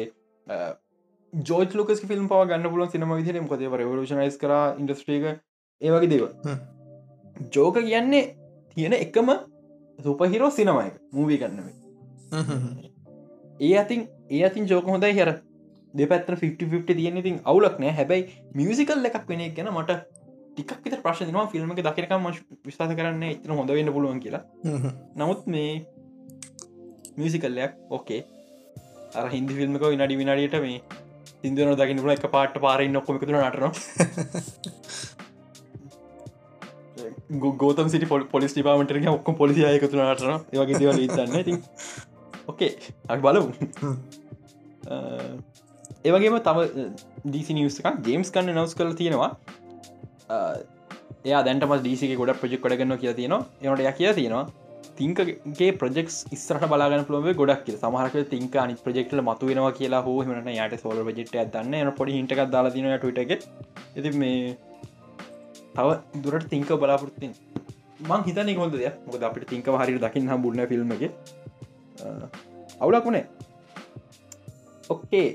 ජෝජ ලෝක ිල්ම් පව ගන්න පුලන් සිනම විදිර කොද රවලෂනයිස් කර ඉන්ඩස්ට්‍රීක ඒවගේ දේව ජෝක කියන්නේ තියෙන එකම සුපහිරෝ සිනමයික මූවී ගන්නවේ ඒ අතින් ඒ අතින් ජෝක හොඳයි හර දෙපැත්තර 50 තියෙන ඉතින් අවුලක් නෑ. හැබැයි මියසිකල් එකක් වෙන ගැන මට ටිකක් විත ප්‍රශ්නවා ෆිල්ම් එක දකිනකම් විස්ථාස කරන්න එතන හොඳ වෙන්න පුළුවන් කියලා. නමුත් මේ මියසිකල්ලයක් ඕකේ අර හිදි ෆිල්ම්ක විනාඩි විනාඩියට මේ සිින්දුවන දකින්න පුල එක පාට පාරයි නොක්කොම තුර නටන ගෝතම් සිට පොලිස් ටිපාමටරක ඔක්කො පොලිසි අයකතුර නටන ඒවගේ දවල ඉතන්න ඉතින් ඕකේ අ බලමු ඒවගේම තම ඩීසි නිියස්ක ජේම්ස් කන්න නවස් කල තියෙනවා. එයා දැන්ටම ඩීසික ගොඩ ප්‍රජෙක් කොඩගන්න කිය තියෙනවා. එනට ය කිය තියෙනවා තිංකගේ ප්‍රෙක් ස්රට බලාගන ලුව ගොඩක් සමහරක තිංක අනි ප්‍රෙක්ටල මතු වෙනවා කියලා හෝ හමන යට සෝල ජෙට දන්න න පොඩි හිටක් දාලාතින ටට එක. ඇති මේ තව දුරට තිංක බලාපොරත්තින් මං හිතන කොල්ද දෙයක්. මොකද අපිට තිංක හරි දකින්න හම්බුන්න ෆිල්ම් එක. අවුලක් වුණේ. ඔක්කේ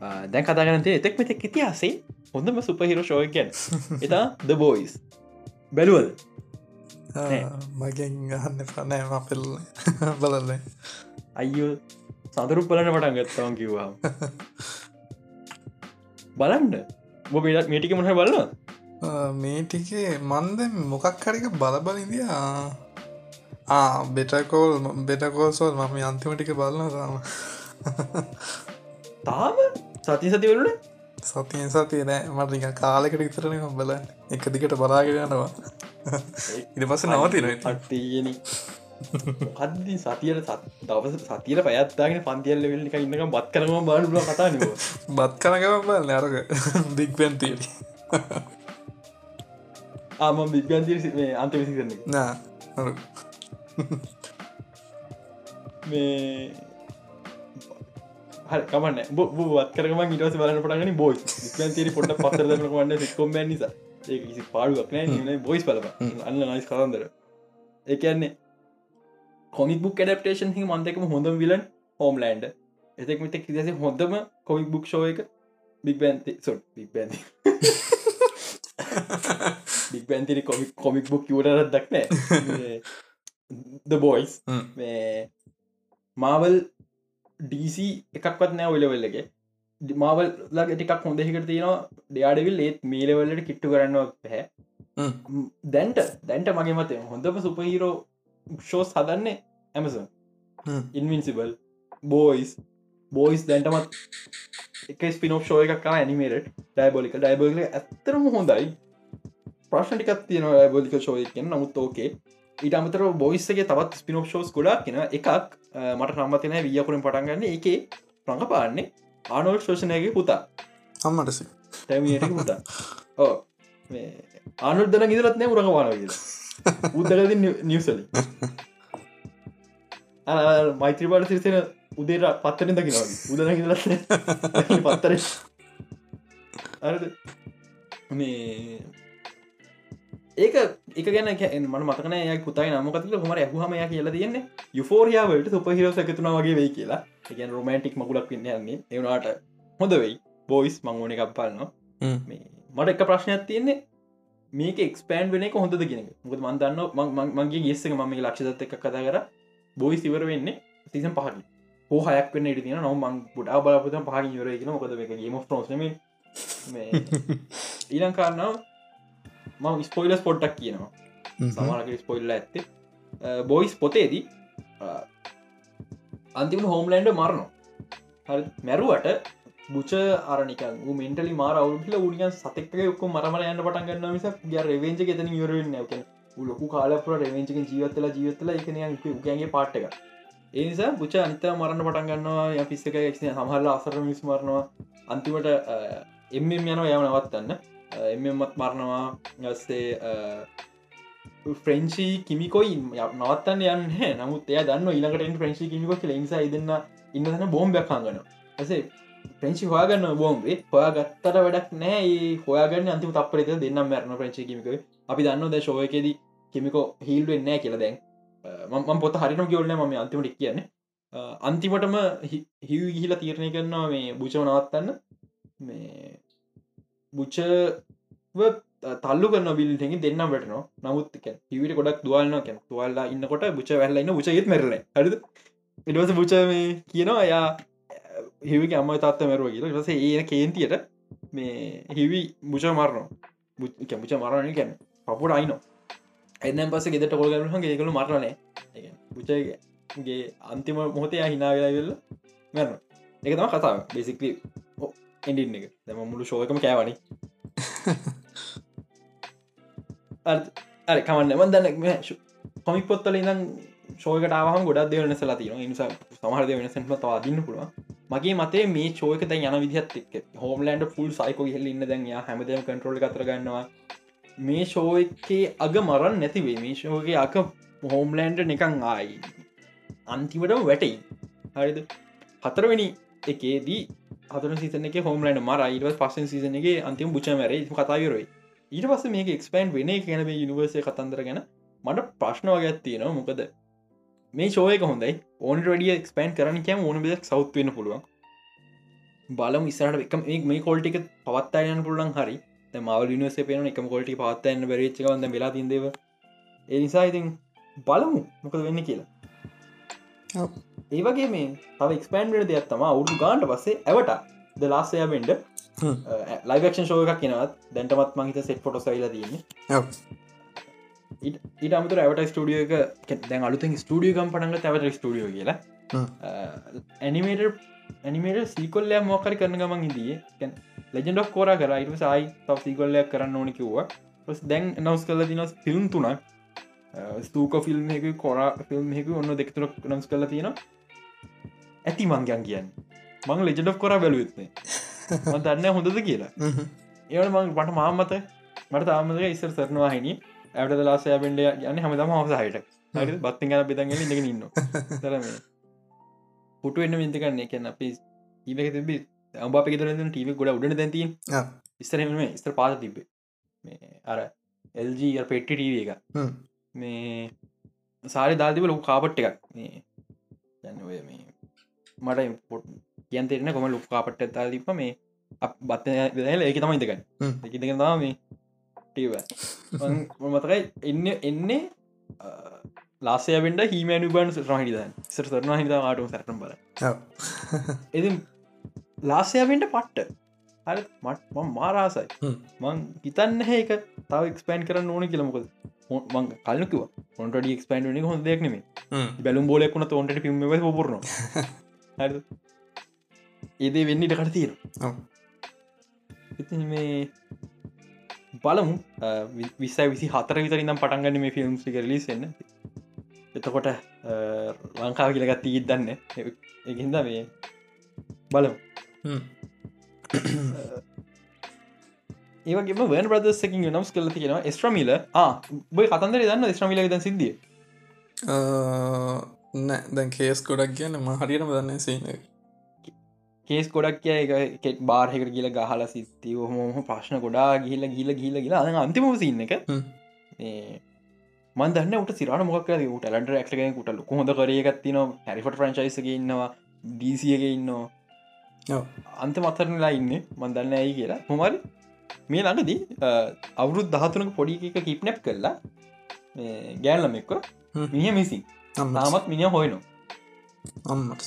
දැන් කතාගනතේ එතෙක් මෙතෙක් ඉතිහාසේ හොඳම සුපහිර ශෝයකැන් එතා ද බෝයිස් බැලුවල් මගෙන් ගහන්න පනෑ පෙල් බලන්න. අයෝ සඳරු පලන පටන් ගත්තවන් කිවවා බලන්න. බො පෙටත් මේටික මොහ බලන්න මේ ටිකේ මන්ද මොකක් හරික බලබලින්දිය බෙටකෝල් බෙටකෝල්සෝල් මම අන්තිමටික බලන්න තාම. තාම සති සතිවලට සතියෙන් සතිය නෑ. මට නික කාලෙකට ඉතරන බල එක දිකට බලාගෙනනවා ඉට පස නවතින අට්ටයන හදදි සතියට සත් දවස සතියට පයත්තාගෙන පන්තියල්ල වෙල්ලික ඉන්නක බත් කරම බාඩුල කතාන බත් කනගම බල නෑරක දික්වැන්තිී ආම බිගන්තිර මේ අන්ත විසි කරන නෑ මේ හර කමන්න. බත් කරම ඉටස බලන්න පටගන බොයි තේරි පොට පසර වන්න කොම නිසා. ඒ කිසි පාඩුවක් නෑ බොයිස් පලප අන්න නයිස් කරන්දර ඒකන්නේ කොමික් බුක් ඩප්ටේෂන් හි මන්තකම හොඳම විලන් හෝම්ලන්ඩ එතෙක් මෙතෙක් කිදස හොඳම කොමික් බුක් ෂෝ එක බික් බැන්ති සොට් බික් බැන්ති බික් බැන්තිරි කොමික් කොමික් බුක් කිවටරත් දක්නෑ ද බොයිස් මාවල් ඩීසි එකක්වත් නෑ ඔලවෙල්ලගේ මාවල් ලගේ ටිකක් හොඳහිකට තියෙනවා ඩයාඩවිල් ඒත් මේලවල්ලට කිට්ටු කරන්නවා පැහැ දැන්ට දැන්ට මගේ මතය හොඳම සුපහිරෝ ෂෝස් හදන්නේ ඇමසන් ඉන්වින්සිබල් බෝයිස් බෝයිස් දැන්ටමත් එක ස්පිනෝ් ෂෝ එකක් ඇනිමේට ඩයිබෝලික ඩයිබෝල ඇත්තරම හොඳයි. ප්‍රශ්ටිකත් තියෙන ඩයිබෝලික ෂෝයකෙන් නමුත් ඕකේ ඊට අමතර බොයිස්සගේ තවත් ස්පිනෝ් ෂෝස් ගොඩක් කියෙන එකක් මට නම්මතින වියකුරින් පටන්ගන්න එක රඟපාන්නේ ආනෝල් ශෝෂණයගේ පුතා. අම්මටසි තැමට පුතා. ඕ ආනුල් දන ඉදරත් නෑ උරඟවාන උදරද නිවසල මෛත්‍රපාට සිරිසෙන උදේර පත්තරෙන් දකිනවා උදන ඉදරත් පත්තර මේ ඒක එක ගැන මන මතකන ය පුතයි නමකතිල හොම ඇහහමය කියලා තියන්නේ. යුෆෝරියාවලට සුපහිරෝ සැකතුන වගේ වෙයි කියලා. එකන් රොමන්ටික් මකුලක් පින්න යන්නේ. එවනාට හොඳ වෙයි. බෝයිස් මංගෝන එකක් පාලනවා මට එක ප්‍රශ්නයක් තියන්නේ. මේක එක්ස්පෑන් වෙන හොඳද කියෙන මුද මන්දන්න මගේ ගෙස්සක මම ලක්ෂදත් එක කතා කර. බොයි සිවර වෙන්නේ සිසන් පහකි හයක් වන්න ඉට තින නොම ගොඩා බලාපත පහකි යරගෙන මොකද එක ගේම ප්‍රෝසම ඊලං කාරනාව ම ස්පොයිලස් පොට්ටක් කියනවා. සමානක ස්පොයිල්ල ඇත්තේ. බොයිස් පොතේදී අන්තිම හෝම්ලන්ඩ මරනවා. මැරුවට බුච අරනික මෙන්ටලි මාර අවුල උනිය සතෙක් ොක් මරම යන්න පටන් ගන්න මිස ය රවෙන්ජ ෙතන යුරෙන් නැක ලොකු කාලපුර රවෙන්ජක ජීවත්තල ජීවත්තල එකන ගගේ පාට්ටක ඒනිසා බුච අනිත මරන්න පටන් ගන්නවා ය පිස්සක ක්න සහල්ල අසර මිස් මරනවා. අන්තිමට එම යන යම නවත්තන්න එමමත් මරණවා ගස්සේ ෆ්‍රෙන්චි කිමිකොයි නවත්තන්න යන්න නමුත් එය දන්න ඉලකට ෆ්‍රෙන්චි කිමිකො ලෙන්සා ඉදන්න ඉන්නදන බෝම්බයක් කාගන ඇසේ ප්‍රංචි හොයාගන්න බෝම්බේ. හොයා ගත්තට වැඩක් නෑ හොයාගන්න අන්තිම තපරත දෙන්නම් මැරණ ප්‍රංචි කිමික අපි දන්න ද ශෝයකෙද කෙමිකෝ හිල්ුවෙන් නෑ කියල දැන්. මම පොත හරිනම් ගියවල්න ම අන්තිමට කියන්නේ. අන්තිමටම හිව ගිහිලා තීරණය කරන්නවා මේ බුචව නවත්තන්න. මේ බුච්ච තල්ලු කන්න බිල්ටෙහි දෙන්න වැටන නමුත් හිවිට ගොඩක් දුවල්න කැන තුවල්ලා ඉන්නකොට බුච වැල්ලන්න බුචයත් මැරල හරිද? ඉඩවස බුච මේ කියනවා එයා හිවික අම්ම තාත්ත මැරුව කියලා. ස ඒ කේන්තියට මේ හිවි බුච මරනවා. බුච මරණය කැන පපුට අයින එනම් පස ගෙදට කොල්ගරහ ඒකළු මරණනේ බුචගේ අන්තිම මොහොතේ හිනා වෙලා වෙල්ල මැරන එක තම කතාව. බෙසික්ලි එඩින්න එක. දැම මුළු ශෝකම කෑවනි. අර කමන්න. එමන් දන්න කොමික් පොත්තල ඉඳම් ශෝකටාවහම ගොඩක් දෙවන සලා තින නිසා සමහරද වෙනසෙන්ම තවාදින්න පුළුව මගේ මතේ මේ චෝක දැ යන විදිහත් එක් හෝමලන්ඩ ෆුල් සයිකෝ හෙල්ල ඉන්න දැන් හැමදම කටරෝල් කතරගන්නවා මේ ශෝයකේ අග මරන් නැතිවේ මේ ශෝගේ අක හෝම්ලන්ඩ නිකං ආයි. අන්තිමටම වැටයි. හරිද? හතරවෙනි එකේදී හතර සිතන එක හෝමලන්ඩ මර. ඉට පස්සෙන් සිසනගේ අන්තිම බුචමර කතාවරයි ඊට පස්ස මේක එක්ස්පෑන්් වෙන කියැන මේ යනිවර්සය කතන්දර ගැන මට ප්‍රශ්න වගත් තියෙනවා. මොකද මේ ශෝයක හොඳයි. ඕන් ඩිය එක්ස්පෑන් කරන කෑම ඕන බෙක් සෞත් වෙන පුළුවන්. බලම ඉස්සරට එක මේ කොල්ටික පවත්තායන පුලන් හරි. මව නිවසේ පේන එකම කොල්ටි පවත්තන්න බැරිච්චකවන්න වෙලා තින්දව ඒ නිසා ඉතින් බලමු මොකද වෙන්න කියලා. ඒවගේ මේ තව එක්ස්පන්ඩ දෙයක් තම අවුදු ගාන්ට පස්සේ ඇවට. ද ලාස්සයබෙන්ඩ ලයිවක්ෂන් ශෝක කෙනවත් දැන්ටමත් මහිත සෙට් පොට සයිල තියන්නේ. ඊට අමතුර ඇවට ස්ටඩිය එක දැන් අලුතින් ස්ටඩියකම් පටන්ග ඇවට ස්ටඩියෝ කියලා. ඇනිමේට ඇනිමේට සීකොල්ලය මෝකරි කරන ගමන් ඉදිය ලෙජෙන්ඩ කෝර. කර අයිට සයි තව සීකොල්ලයක් කරන්න ඕනි කිව්වා. දැන් නවස් කල දිනස් ෆිල්ම් තුනක්. ස්තූක ෆිල්ම් එක කොරා ෆිල්ම් එක ඔන්න දෙක්තුරක් නම්ස් කල තියෙන ඇති මංගයන් කියන්න. මං ලෙජඩ් කොර බැලුත්නේ දන්න හොඳද කියලා. ඒවට මං පට මාමත මට තාමක ඉස්සර සරනවා හිනි ඇයට ලාසය පෙන්ඩ යන්න හමතම හසාහිට බත්ති ගන බෙතන්ගෙන ඉඳගෙන ඉන්න තරම පුටු එන්න වින්තිකන්නේ කියන්න අපි ඒක තිබි අම්බා පිතර ටීව ගොඩ උඩන දැති ස්තරම ස්තර පාත තිබේ මේ අර එල්ජ පෙට්ටි ටීව එක. මේ සාරි දාතිබ ලොකු කාපට් එකක්. මේ දැන්න ඔය මේ මට පොට් කියන් තෙරෙන කොම ලොක් කාපට් ඇතා ලිප මේ වෙල ඒක තමයි දෙකන්න එක දෙක තම මේ ටීව මතකයි එන්න එන්නේ ලාසයබෙන්ට හිමනු බන් රහිදන් සර සරන හිද ආටම සැටම් බල එති ලාසයබෙන්ට පට්ට. හරි මට මාරාසයි මං හිතන්න ඒක තව එක්ස්පෑන් කරන්න ඕන කියලමකොද මං කල්ලකිව ඔොන්ට ක්ස්පන්ඩ හො දෙක්නෙම බැලුම් බෝලෙක්ුණ තොන්ට පිම පුරන ඒදේ වෙන්නට කට තියෙන ඉති මේ බලමු. විස්සයි විසි හතර විතර නම් පටන්ගන්න මේ ෆිල්ම් ලිසන්න එතකොට ලංකාව කියලගත් තීත් දන්න එකින්ද මේ බලමු. ඒවගේ වන් බ්‍රදස්සකින් නම්ස් කල තියෙන ස්ට්‍රමිල බයි කතන්දර දන්න ස්ට්‍රමිල ද සිදිය නෑ දැන් කේස් ගොඩක් කියන්න ම හරියටම දන්න සේන කේස් ගොඩක් කිය කෙක් බාර්හකට කියල ගහල සිත්ති හොම ප්‍රශ්න ගොඩා ගිහිල ගිල ගිල ගලා අන්තිම සින්න එක මන්දන්න උට සිරට මොක් ට ලට ක්ලගෙන කුට ලොක හොඳ කරයගත්තින හැරිෆට ෆ්‍රංචයිසක ඉන්නවා ඩීසියක ඉන්නවා අන්ත මත්තරනලා ඉන්න මන්දන්න ඇයි කියලා හොමරි මේ ළඟදී අවුරුත් දහතුනක පොඩි එක කිප්නැප් කරලා ගෑන්ලම එක්ක මිය මිසි තාමත් මිනිිය හොයනවා අම්මට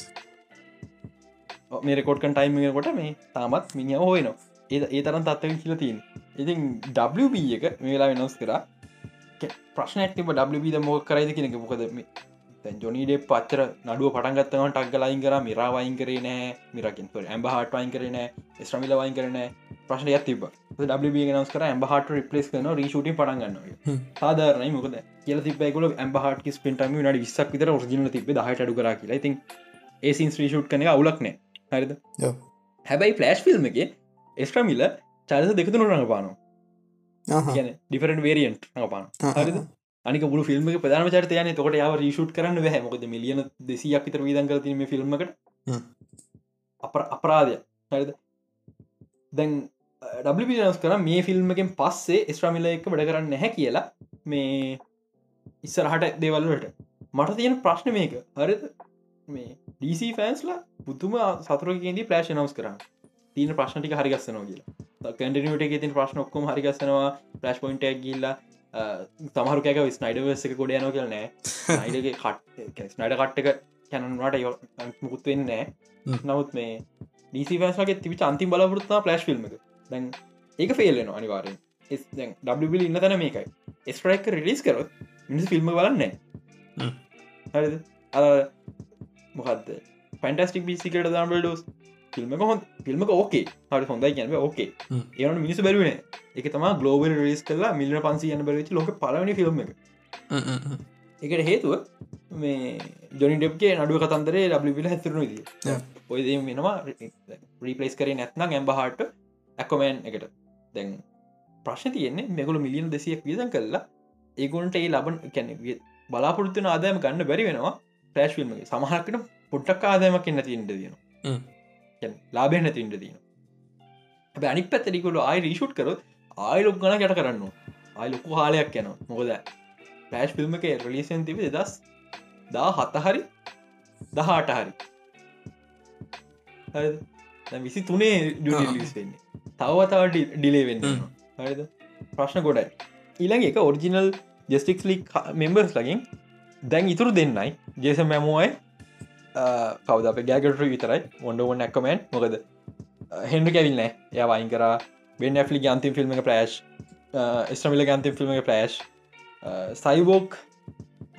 මේ රෙකෝඩ්කන් ටයිම් කොට මේ තාමත් මිනිිය හොයනවා ඒ ඒ තරන් තත්ව කියල තින් ඉතින් WB එක මේලා වෙනස් කරා. ප්‍රශ්න ඇතිබ WB ද මෝක කරයිද කෙනෙක මොකද ජොනිඩේ පච්චර නඩුව පටන්ගත්තව ටක් ලයින් කර මිරා වයින් කරේ නෑ මිරකින් ඇම්බ හට වයින් කරන ස්ට්‍රමිල වයින් කරන ප්‍රශ්න ඇතිබ නස් කර ඇම්බ හට රිපලස් කන රීෂුට පටන්ගන්න සාධරනයි මොකද? කියල තිබයිකල ඇම්බ හට ස්පෙන්ටම නට විස්සක් විතර ෝජින තිබ හට අඩු කර කියලා. ඉතින් ඒසින් ්‍රීෂුට් කන අවුලක්නෑ හරිද? හැබැයි ෆලස්් ෆිල්ම් එක ස්ට්‍රමිල චරිත දෙකතුනු රඟපානවා. ඩිෆරට වේරියන්ට් රඟපාන හරිද අනික පුල ෆිල්ම් ප්‍රධාන චරිත යන තොට යාව රිෂුට් කරන්න බැහ. මොකද මිලියන දෙසියක් විතර විදන් කර තිීම ෆිල්ම්මකට අප අපරාධය හරිද? දැන් ඩස් කර මේ ෆිල්ම්මකින් පස්සේ ස්ට්‍රමිල එක වැඩ කරන්න නැහැ කියලා මේ ඉස්සරහට දේවල්ලට මට තියෙන ප්‍රශ්න මේක. හරිද? මේ ඩීසි ෆෑන්ස්ලා පුතුම සතුරකේදී ප්ලේශ් නවස් කරන්න තියන ප්‍රශ්නටික හරිගස්සනවා කියලා. කැන්ඩනිට එක තින් ප්‍රශ්න ඔක්කොම හරිගස්සනවා ප්ලස්් පොයින්ට ගිල්ලා තමහරුකැක ස්නයිඩවස එක ගොඩ යන කියල නෑ. අයිඩගේ කට් ස්නයිඩ කට්ටක කැනනට මුකුත් වෙන්න නෑ. නමුත් මේ ඩීසි ෆෑස්ගේ තිවිච අන්තිම් බලපුරත්තා පලස්් එක. දැන් ඒක ෆෙල්ලෙන අනිවාරෙන් ඩබිල් ඉන්න තැන මේකයි. ස්ට්‍රයික රිලිස් කරොත් මිනිස් ෆිල්ම් බලන්න හරිද? අ මොකක්ද පැන්ටස්ටික් බිසිකට දම්බල් ඩෝස් ෆිල්ම හො ෆිල්ම ඕකේ. හට හොඳයි කියන්න ඕකේ ඒන මිනිස බැරුවන එක තම ගලෝබ රිස් කලා මිල්ල පන්සි යන බැරිච ලොක පලවනි ෆිල්ම් එක. එකට හේතුව මේ ජොනි ඩෙබ්ගේ නඩුව කතන්දරේ ඩබිල හැතුරුණු දී ඔය වෙනවා. රීපලේස් කරේ නැත්නම් ඇම්බහට ඇකොමෑන් එකට. දැන් ප්‍රශ්න තියෙන්නේ මෙකුළු මිලියන් දෙසියක් වියදන් කරලා ඒගුන්ට ඒ ලබන් කැන බලාපොරත්තුන ආදායම ගන්න බැරි වෙනවා පෑශ් ිල්ම්ගේ සමහකට පොට්ටක් ආදායමක් එන්න තිීන්ට තියෙන ලාබෙන් නැතින්ට තියෙන ඇ අනික් පැත්තරිකුල ආයි රීෂුට් කරොත් ආයිලොක් ගන කට කරන්න ආයි ලොකු හාලයක් යන මොකද පෑශ් ෆිල්ම් එක රලිසන් තිබ දස් දා හත්ත හරි? දහට හරි. විසි තුනේ ලිස් වෙන්නේ. තවතාවට ඩිලේ වෙන්න හරිද? ප්‍රශ්න ගොඩයි. ඊළඟ එක ඔරිජිනල් ජෙස්ටික්ස් ලික් මෙම්බර්ස් ලගින් දැන් ඉතුරු දෙන්නයි ජේස මැමුවයි කවද අප ගෑගට විතරයි. ඔොඩුවන් නැක්කමන් මොකද? හෙන්ඩ කැවිල්නෑ ය වයින් කර බෙන් ඇෆලි ගන්තිම් ෆිල්ම් ප්‍රේශ් ස්ටමිල ගන්තිම් ෆිල්ම් ප්‍රේශ් සයිබෝක්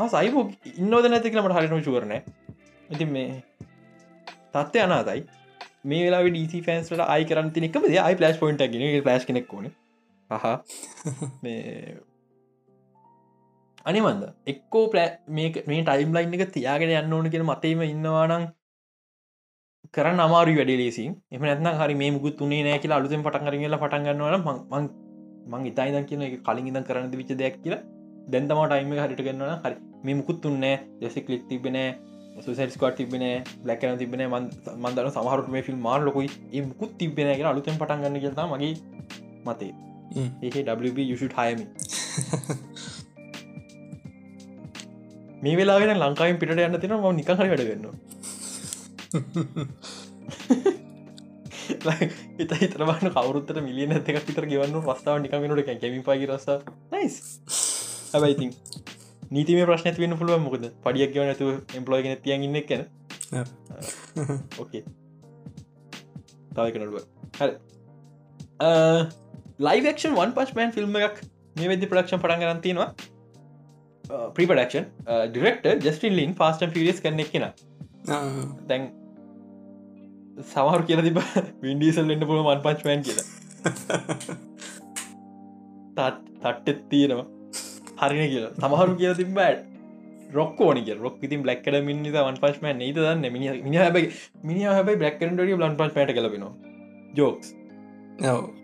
සයිබෝක් ඉන්නෝද නැතිකලමට හරිනු චුවරණ ඉතින් මේ තත්ත්ය අනාතයි. මේ වෙලා ඩීසි ෆන්ස්ට අයි කරන්න තිනෙකම අයි පලස් පොයින්ට ගෙන පලස් කෙනෙක් ඕන. හහ. මේ අනිවන්ද? එක්කෝ පලෑ මේ ටයිම් ලයින් එක තියාගෙන යන්න ඕන කියෙන මතේම ඉන්නවානං කරන්න අමාරු වැඩ ලේසි එම නැත්න හරි මේ මුකුත් තුනේ නෑ කියලා අලුතෙන් පටන් කරගල පටන් ගන්නවන මං ඉතායිදන් කියන එක කලින් ඉදන් කරන්න විච දෙයක් කියලා දැන්තම ටයිම හරිට ගන්නවන හරි. මේ මුකුත් තුන්නෑ දෙසෙක් ලික් තිබෙනෑ සුසස්කොට තිබෙන ලැකන තිබෙන මන්දර සමහරට මේ ෆිල් මාර ලොකුයි. ඒ මුකුත් තිබෙන එක අලුතෙන් පටන් ගන්න කියතා මගේ මතේ. ඒක WB යුෂුට් හයමි මේ වෙලාගෙන ලංකායින් පිට යන්න තින ම නිකහරි වැඩගන්න එත හිතරබන්න කවරුත්තර මිලියන ඇතක පිතර ගවන්න පස්ථාව නිකමිනට කැමි පගේ රස නයිස් හැබයිඉතින් නීතිම ප්‍රශ්න වෙන පුළුව මොකද? පඩියක් ගව නැතු එම්පලෝගෙන තියන් ඉන්න කැන ඕකේ තවකනඩුව හ ලයිවක්ෂන් වන් පස්මන් ෆිල්ම් එකක් මේ වෙදදි ප්‍රඩක්ෂන් පටන් ගරන්තිනවා ප්‍රපඩක්ෂන් ඩිරෙක්ට ජස්ටින් ලින් ෆාස්ටන් පිරිස් කන්නෙක් කියෙන දැන් සමහර කියල තිබ වින්ඩීසල් එන්න පුළුව මන් පච්මන් කියලා. තට්ටෙත් තියෙනවා. හරින කියලා. සමහරු කියල තිබෑඩ් රොක් ඕනික රොක් ඉතින් බ්ලක්කට මිනි වන් පස්ම නීත දන්න මිනි මිනි හැබයි මිනි හැබයි බ්ලක්කට ලන් පස් පට කලබෙන ජෝක්ස්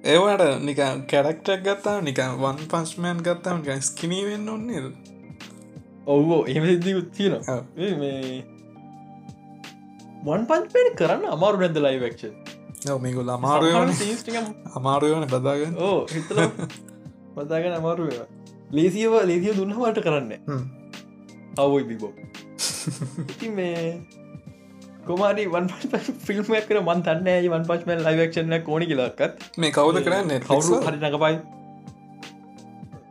ඒවට නික කැරක්ටක් ගත්තා නික වන් පස්මෑන් ගත්තාම ස්කිනී වෙන්න ඔන්නේද ඔව්ෝ. එම මේ වන් පන්පේට කරන්න අමාරු නැද ලයිවක්ෂ මේකුල් අමාරුවන අමාරුවන බදාගන්න ඕ හිතල බදාගෙන අමාරුව ලේසිව ලේසිය දුන්නවට කරන්න. අවයි බිබෝ ඉති මේ කොමාරි වන් ෆිල්ම් කර මන් තන්න වන් පස්මල් ලයිවක්ෂන කෝනි කියලක්කත් මේ කවුද කරන්න? කවරු හරි නකපයි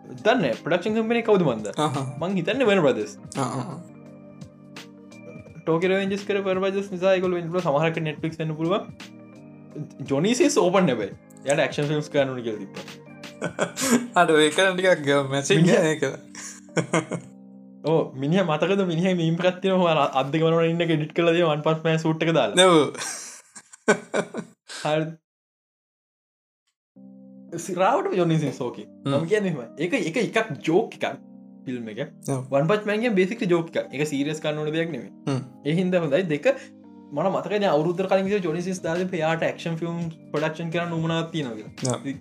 දන්න ප්‍රඩක්ෂන් කම්පනේ කවුද මන්ද? මං හිතන්න වෙන ප්‍රදෙස් ටෝකරජස් කර පරජස් නිසායකොල ල සමහක නෙට්ලික් න්න පුළුව ජොනිසේ සෝපන් නැබයි යට ක්ෂන් ෆිල්ම්ස් කරනු කියල තිප අඩ ඒකටිකක් මැසි ඕ මිනි මතකද මිනි මීම කත්තින හ අදක වන ඉන්න ගෙඩිට කලද වන් පස් සුට්ක දාල සිරාවට යොනිසි සෝකි නම කියන්නම එක එක එකක් ජෝක එකක් ෆිල්ම් එක. වන් පච්මන්ගේ බේසික ජෝක එක සීරියස් කන්නන දෙයක් නෙේ එහින්ද හොඳයි. දෙක මන මතක අවුදර කලින් ජොනිසිස් දාද පයාට ක්ෂන් ෆිල්ම් පඩක්ෂන් කර නුමනාත්ති නගේ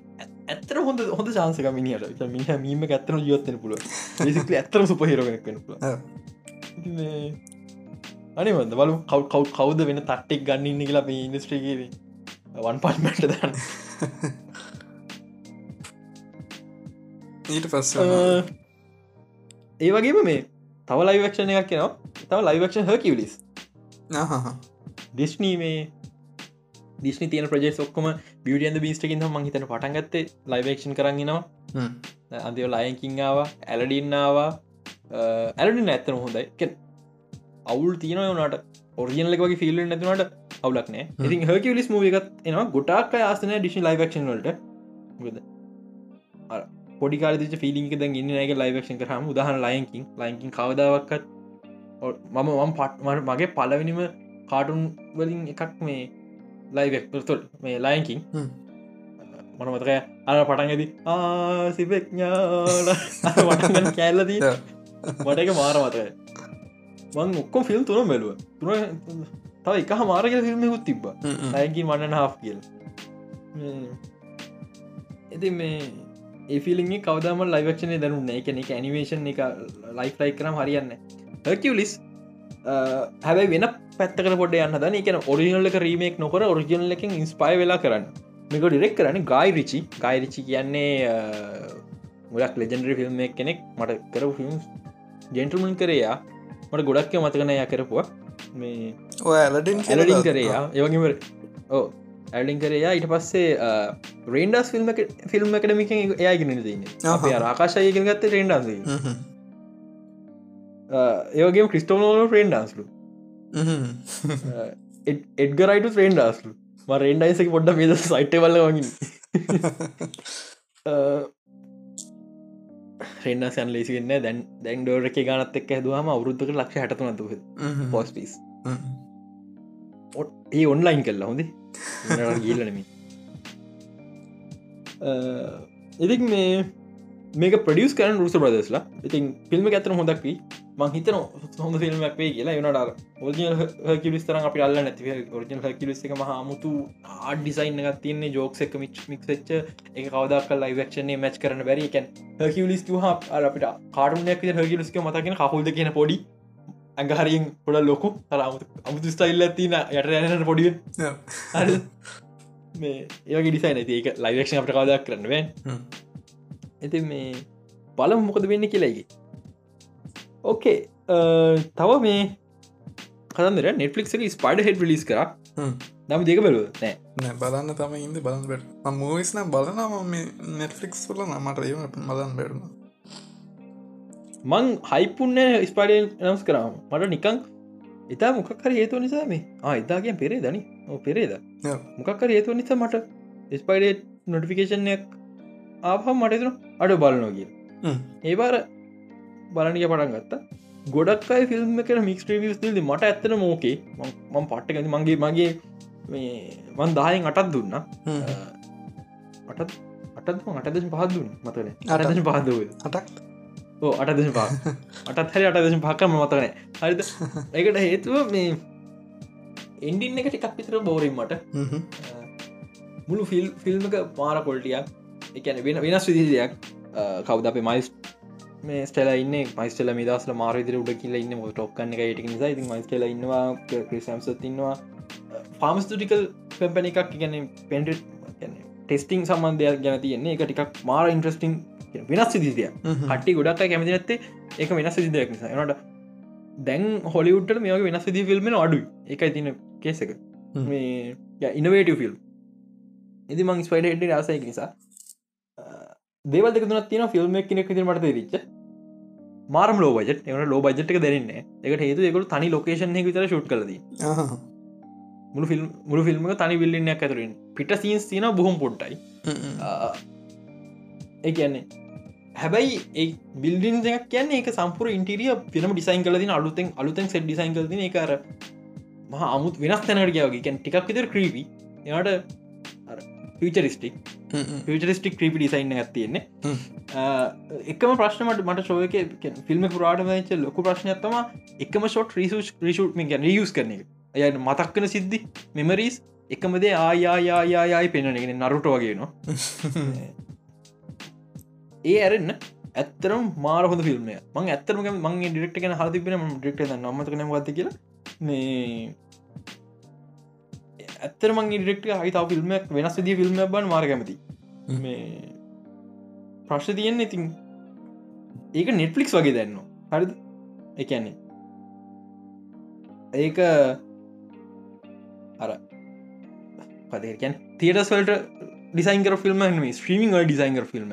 ඇත්තර හොඳ හොඳ චාන්සක මිනිට මිහ මීම ඇත්තන ජීවත්තන පුල සික ඇත්තර සුපහිරගෙනක් වෙන පුල අනිවද බලු කව් කව් කවද වෙන තට්ටෙක් ගන්නන්න කියලා මේ ඉන්ස්ට්‍රේගේ වන් පත්මට දන්න ඊට පස්ස ඒ වගේම මේ තව ලයිවක්ෂණ එකක් කියෙනවා තව ලයිවක්ෂන් හ කිවලිස් ඩිස්්නී මේ දිස්නි තියන ප්‍රජෙක් ඔක්කොම බියටියන්ද බිස්ටකින් ම හිතන පටන්ගත්තේ ලයිවක්ෂන් කරන්නවා අන්තිව ලයකින්ආාව ඇලඩින්නාවා ඇලඩින් ඇත්තන හොඳයි. අවුල් තියන වනට ඔරිියනලක වගේ ෆිල්ල නැතුනට අවුලක්නෑ ඉතින් හකිවලිස් මූවිකත් එනවා. ගොටක් අයාස්න ඩිෂන් ලයිවක්ෂන් වලට පොඩිකාල ිලික ද ඉන්න එක ලයිවක්ෂන් කරහම උදාහන ලයිකින් ලයිකින් කවදාවක්කත් මම වම් පට්මට මගේ පලවෙනිම කාටුන් වලින් එකක් මේ ලයිවක්තුල් මේ ලයිකින් මන මතකය අර පටන් ඇති ආසිපෙක්ඥාල කෑල්ලදී මට එක මාර මතය මං ඔක්කොම් ෆිල්ම් තුන බැලුව. තුන තව එක මාරක ෆිල්ම්ෙකුත් තිබ්බ. ලයිකින් වන්න හා කියල. ඇති මේ ඒෆිලිගේ කවදම ලයිවක්ෂන දැනුන්න එකන එක ඇනිවේශන් එක ලයිෆ් ලයි කරම් හරියන්න හකිවලිස් හැබයි වෙන පැත්තක පොඩ යන්න දන එක ඔරිිනල්ලක රීමෙක් නොකර ඔරිජිනල් එකින් ඉන්ස්පයි වෙලා කරන්න. මේක ඩිරෙක් කරන්න ගයි රිචි ගයිරිචි කියන්නේ ගොඩක් ලෙජෙන්ඩරි ෆිල්ම් කෙනෙක්. මට කර ෆිල්ම් ජෙන්ටල්මන් කරයා. මට ගොඩක්ක මතකනය කරපුවා. මේ ඇලඩින් ඇලඩින් කරයා. ඒවගේම ඕ ඇඩින් කරයා ඊට පස්සේ රේන්ඩස් ෆිල්ම් ෆිල්ම් එකටමික එයාගෙන දන්න අපේ ආකාශයගෙන ගත්ත රේන්ඩන්ස ඒවගේ ක්‍රිස්ටෝනෝල ෆ්‍රේන්ඩන්ස්ලු එඩ්ගරයිට ්‍රේන්ඩ ආස්ලු ම රේන්ඩයිසක පොඩ්ඩ මේද සයිට් බල වගින් රෙන්න්න සැන් ලේසිවෙන්න දැන් දැන් ඩෝර එක ගනත් එක් ඇදවාම අවුරුද්ධක ලක්ෂ හටතුනතු පොස් පිස් ඒ ඔන්ලයින් කල්ලා හොඳේ ගීලනමි ඉතික් මේ මේක ප්‍රඩියස් කරන රුස ප්‍රදස්ලා ඉතින් ෆිල්ම් ඇතන හොදක්වී මං හිතන හොඳ ෆිල්ම්ක් වේ කියලා යනට ෝජ කිලිස්තර අපි අල්ල නැති ෝජන කිලිස් එක හමුතු ආඩ ඩිසයින් එකක් තියන්නේ ජෝක්ස එක මිච් මික්ච්ච එක කවදක් ලයිවක්ෂනේ මච් කරන බැරි එකැන් හකිලිස් හ අපිට කාටුනයක් හකිලිස්ක මතගෙන කහුල්ද කියන පොඩි ඇඟහරියෙන් පොඩ ලොකු. හර අමුතු ස්ටයිල්ල තින යට යනට පොඩිය මේ ඒගේ ඩිසයින් ඇති ඒක ලයිවක්ෂ අපට කවදක් කරන්නවෙන් ඇති මේ බලම මොකද වෙන්න කියලාගේ ඕකේ තව මේ කතන්දර නෙට්ලික් ස්පයිඩ හෙඩ් ලිස් කර. නම දෙක බැලුව නෑ. නෑ බලන්න තම ඉද බලන් බට මූවිස්න බලනම මේ නෙට්ලික්ස් වල නමට ඒම බලන් බැරුණ මං හයිපුන්න ස්පාඩ නම්ස් කරාම. මට නිකං එතා මොකක්කර හේතුව නිසා මේ ආයිතාගෙන් පෙරේ දනි පෙරේද මොකක්කර හේතුව නිසා මට ස්පයිඩ නොටිෆිකේෂන්යක් ආපහම් මටතුන අඩ බලනෝගිය ඒවාර බලනිය පටන් ගත්තා. ගොඩක් අයි ෆිල්ම් එක මික්ස් ්‍රීවියස් ද මට ඇත්තන මෝකේ මං පට්ට ගැති මගේ මගේ මේ මන් දායෙන් අටත් දුන්න. අටත් අටත් අටදශ පහත් දුන්න මතන අටදශ පහදව අටක් ඕ අටදශ පහ. අටත් හරි අටදශ පහකම මතන හරිද? ඒකට හේතුව මේ එන්ඩින්න එක ටිකක් පිතර බෝරින් මට. මුළු ෆිල් ෆිල්ම්ක මාර කොල්ටියක් එකන වෙන වෙනස් විදිදයක් කවද අපේ මයිස් මේ ස්ටල ඉන්න? මයිස්ටල මිදස්ල මාරවිදිර උඩ කියල ඉන්න ො. ටොක්කන්න එක ට නිසා. ඉති මයිස්ටල ඉන්නවා ක්‍රසම්ස තින්නවා ෆාමස්තුටිකල් පැපැන එකක් ගැන පෙන්ට ටෙස්ටිං සම්බන්ධයක් ගැන තියන්නේ. එක ටිකක් මාර ඉන්ට්‍රස්ටිං වෙනස් සිදිසිය කට්ටි ගොඩක් කැමති නැත්තේ එක වෙනස් සිදියක් නිසා. එනට දැන් හොලිවුට මේක වෙනස් විදි ෆිල්ම් අඩු එකයි තින කේසක මේ ඉනවේට ෆිල්ම් ඉදි මං ස්පයිඩ එඩ රසයක නිසා. දේවල් දෙකතුනත් තින ෆිල්ම් කෙනෙක් ති මට රිච්ච මාරම ලෝ බජට එවන ලෝ බජට්ක දෙරන්න එකට හේතු එකකු තනි ලොකේෂන් විතර ශුට් කලද මුළු ෆිල්ම් මුළු ෆිල්ම් තනි විල්ලින්නයක් ඇතුරින් පිට සීන්ස් තින බොහොම පොට්ටයි ඒ කියන්නේ හැබැයි ඒ බිල්ඩින් දෙයක් කියන්න එක සම්පුර ඉන්ටිරිය ෆිල්ම් ඩිසයින් කලදින අලුතෙන් අලුතෙන් සෙட் ඩිසයින් කලදින එකර මහ අමුත් වෙනස් තැනට කියවගේ කැන් ටිකක් විතර ක්‍රීවි එයාට ෆචරිස්ටික් ෆචරිස්ටික් ක්‍රීපි ඩිසයින්න ඇත්තියෙන්නේ එකම ප්‍රශ්නමට මට ශෝයක ෆිල්ම් පුරාට මච ලොකු ප්‍රශ්නයක්ත්තම එකම ෂොට් රිසුච් රිෂුට් ගැන රියස් කරන එක. ඇය මතක්කන සිද්ධි මෙමරීස් එකමදේ ආයායායායයි පෙනගෙන නරුට වගේ නවා ඒ ඇරෙන්න්න ඇත්තරම් මාර හොඳ ෆිල්ම් මං ඇත්තරම මං ඩිරෙක්ට ගෙන හතිබෙන ඩික්ට නම්මත නමගත කියලා. මේ ඇත්තර මං ඩෙක්ට හිතාව ෆිල්ම්මක් වෙනස් දී ෆිල්ම් බන් මාර්ගමති මේ ප්‍රශ්න තියෙන් ඉතින් ඒක නෙට්ලික්ස් වගේ දැන්න. හරිද? එකන්නේ ඒක අර පදකැන් තියටස් වලට ඩිසයින්කර ෆිල්ම් ස්ත්‍රීමිං ඩිසයින්කර ෆිල්ම්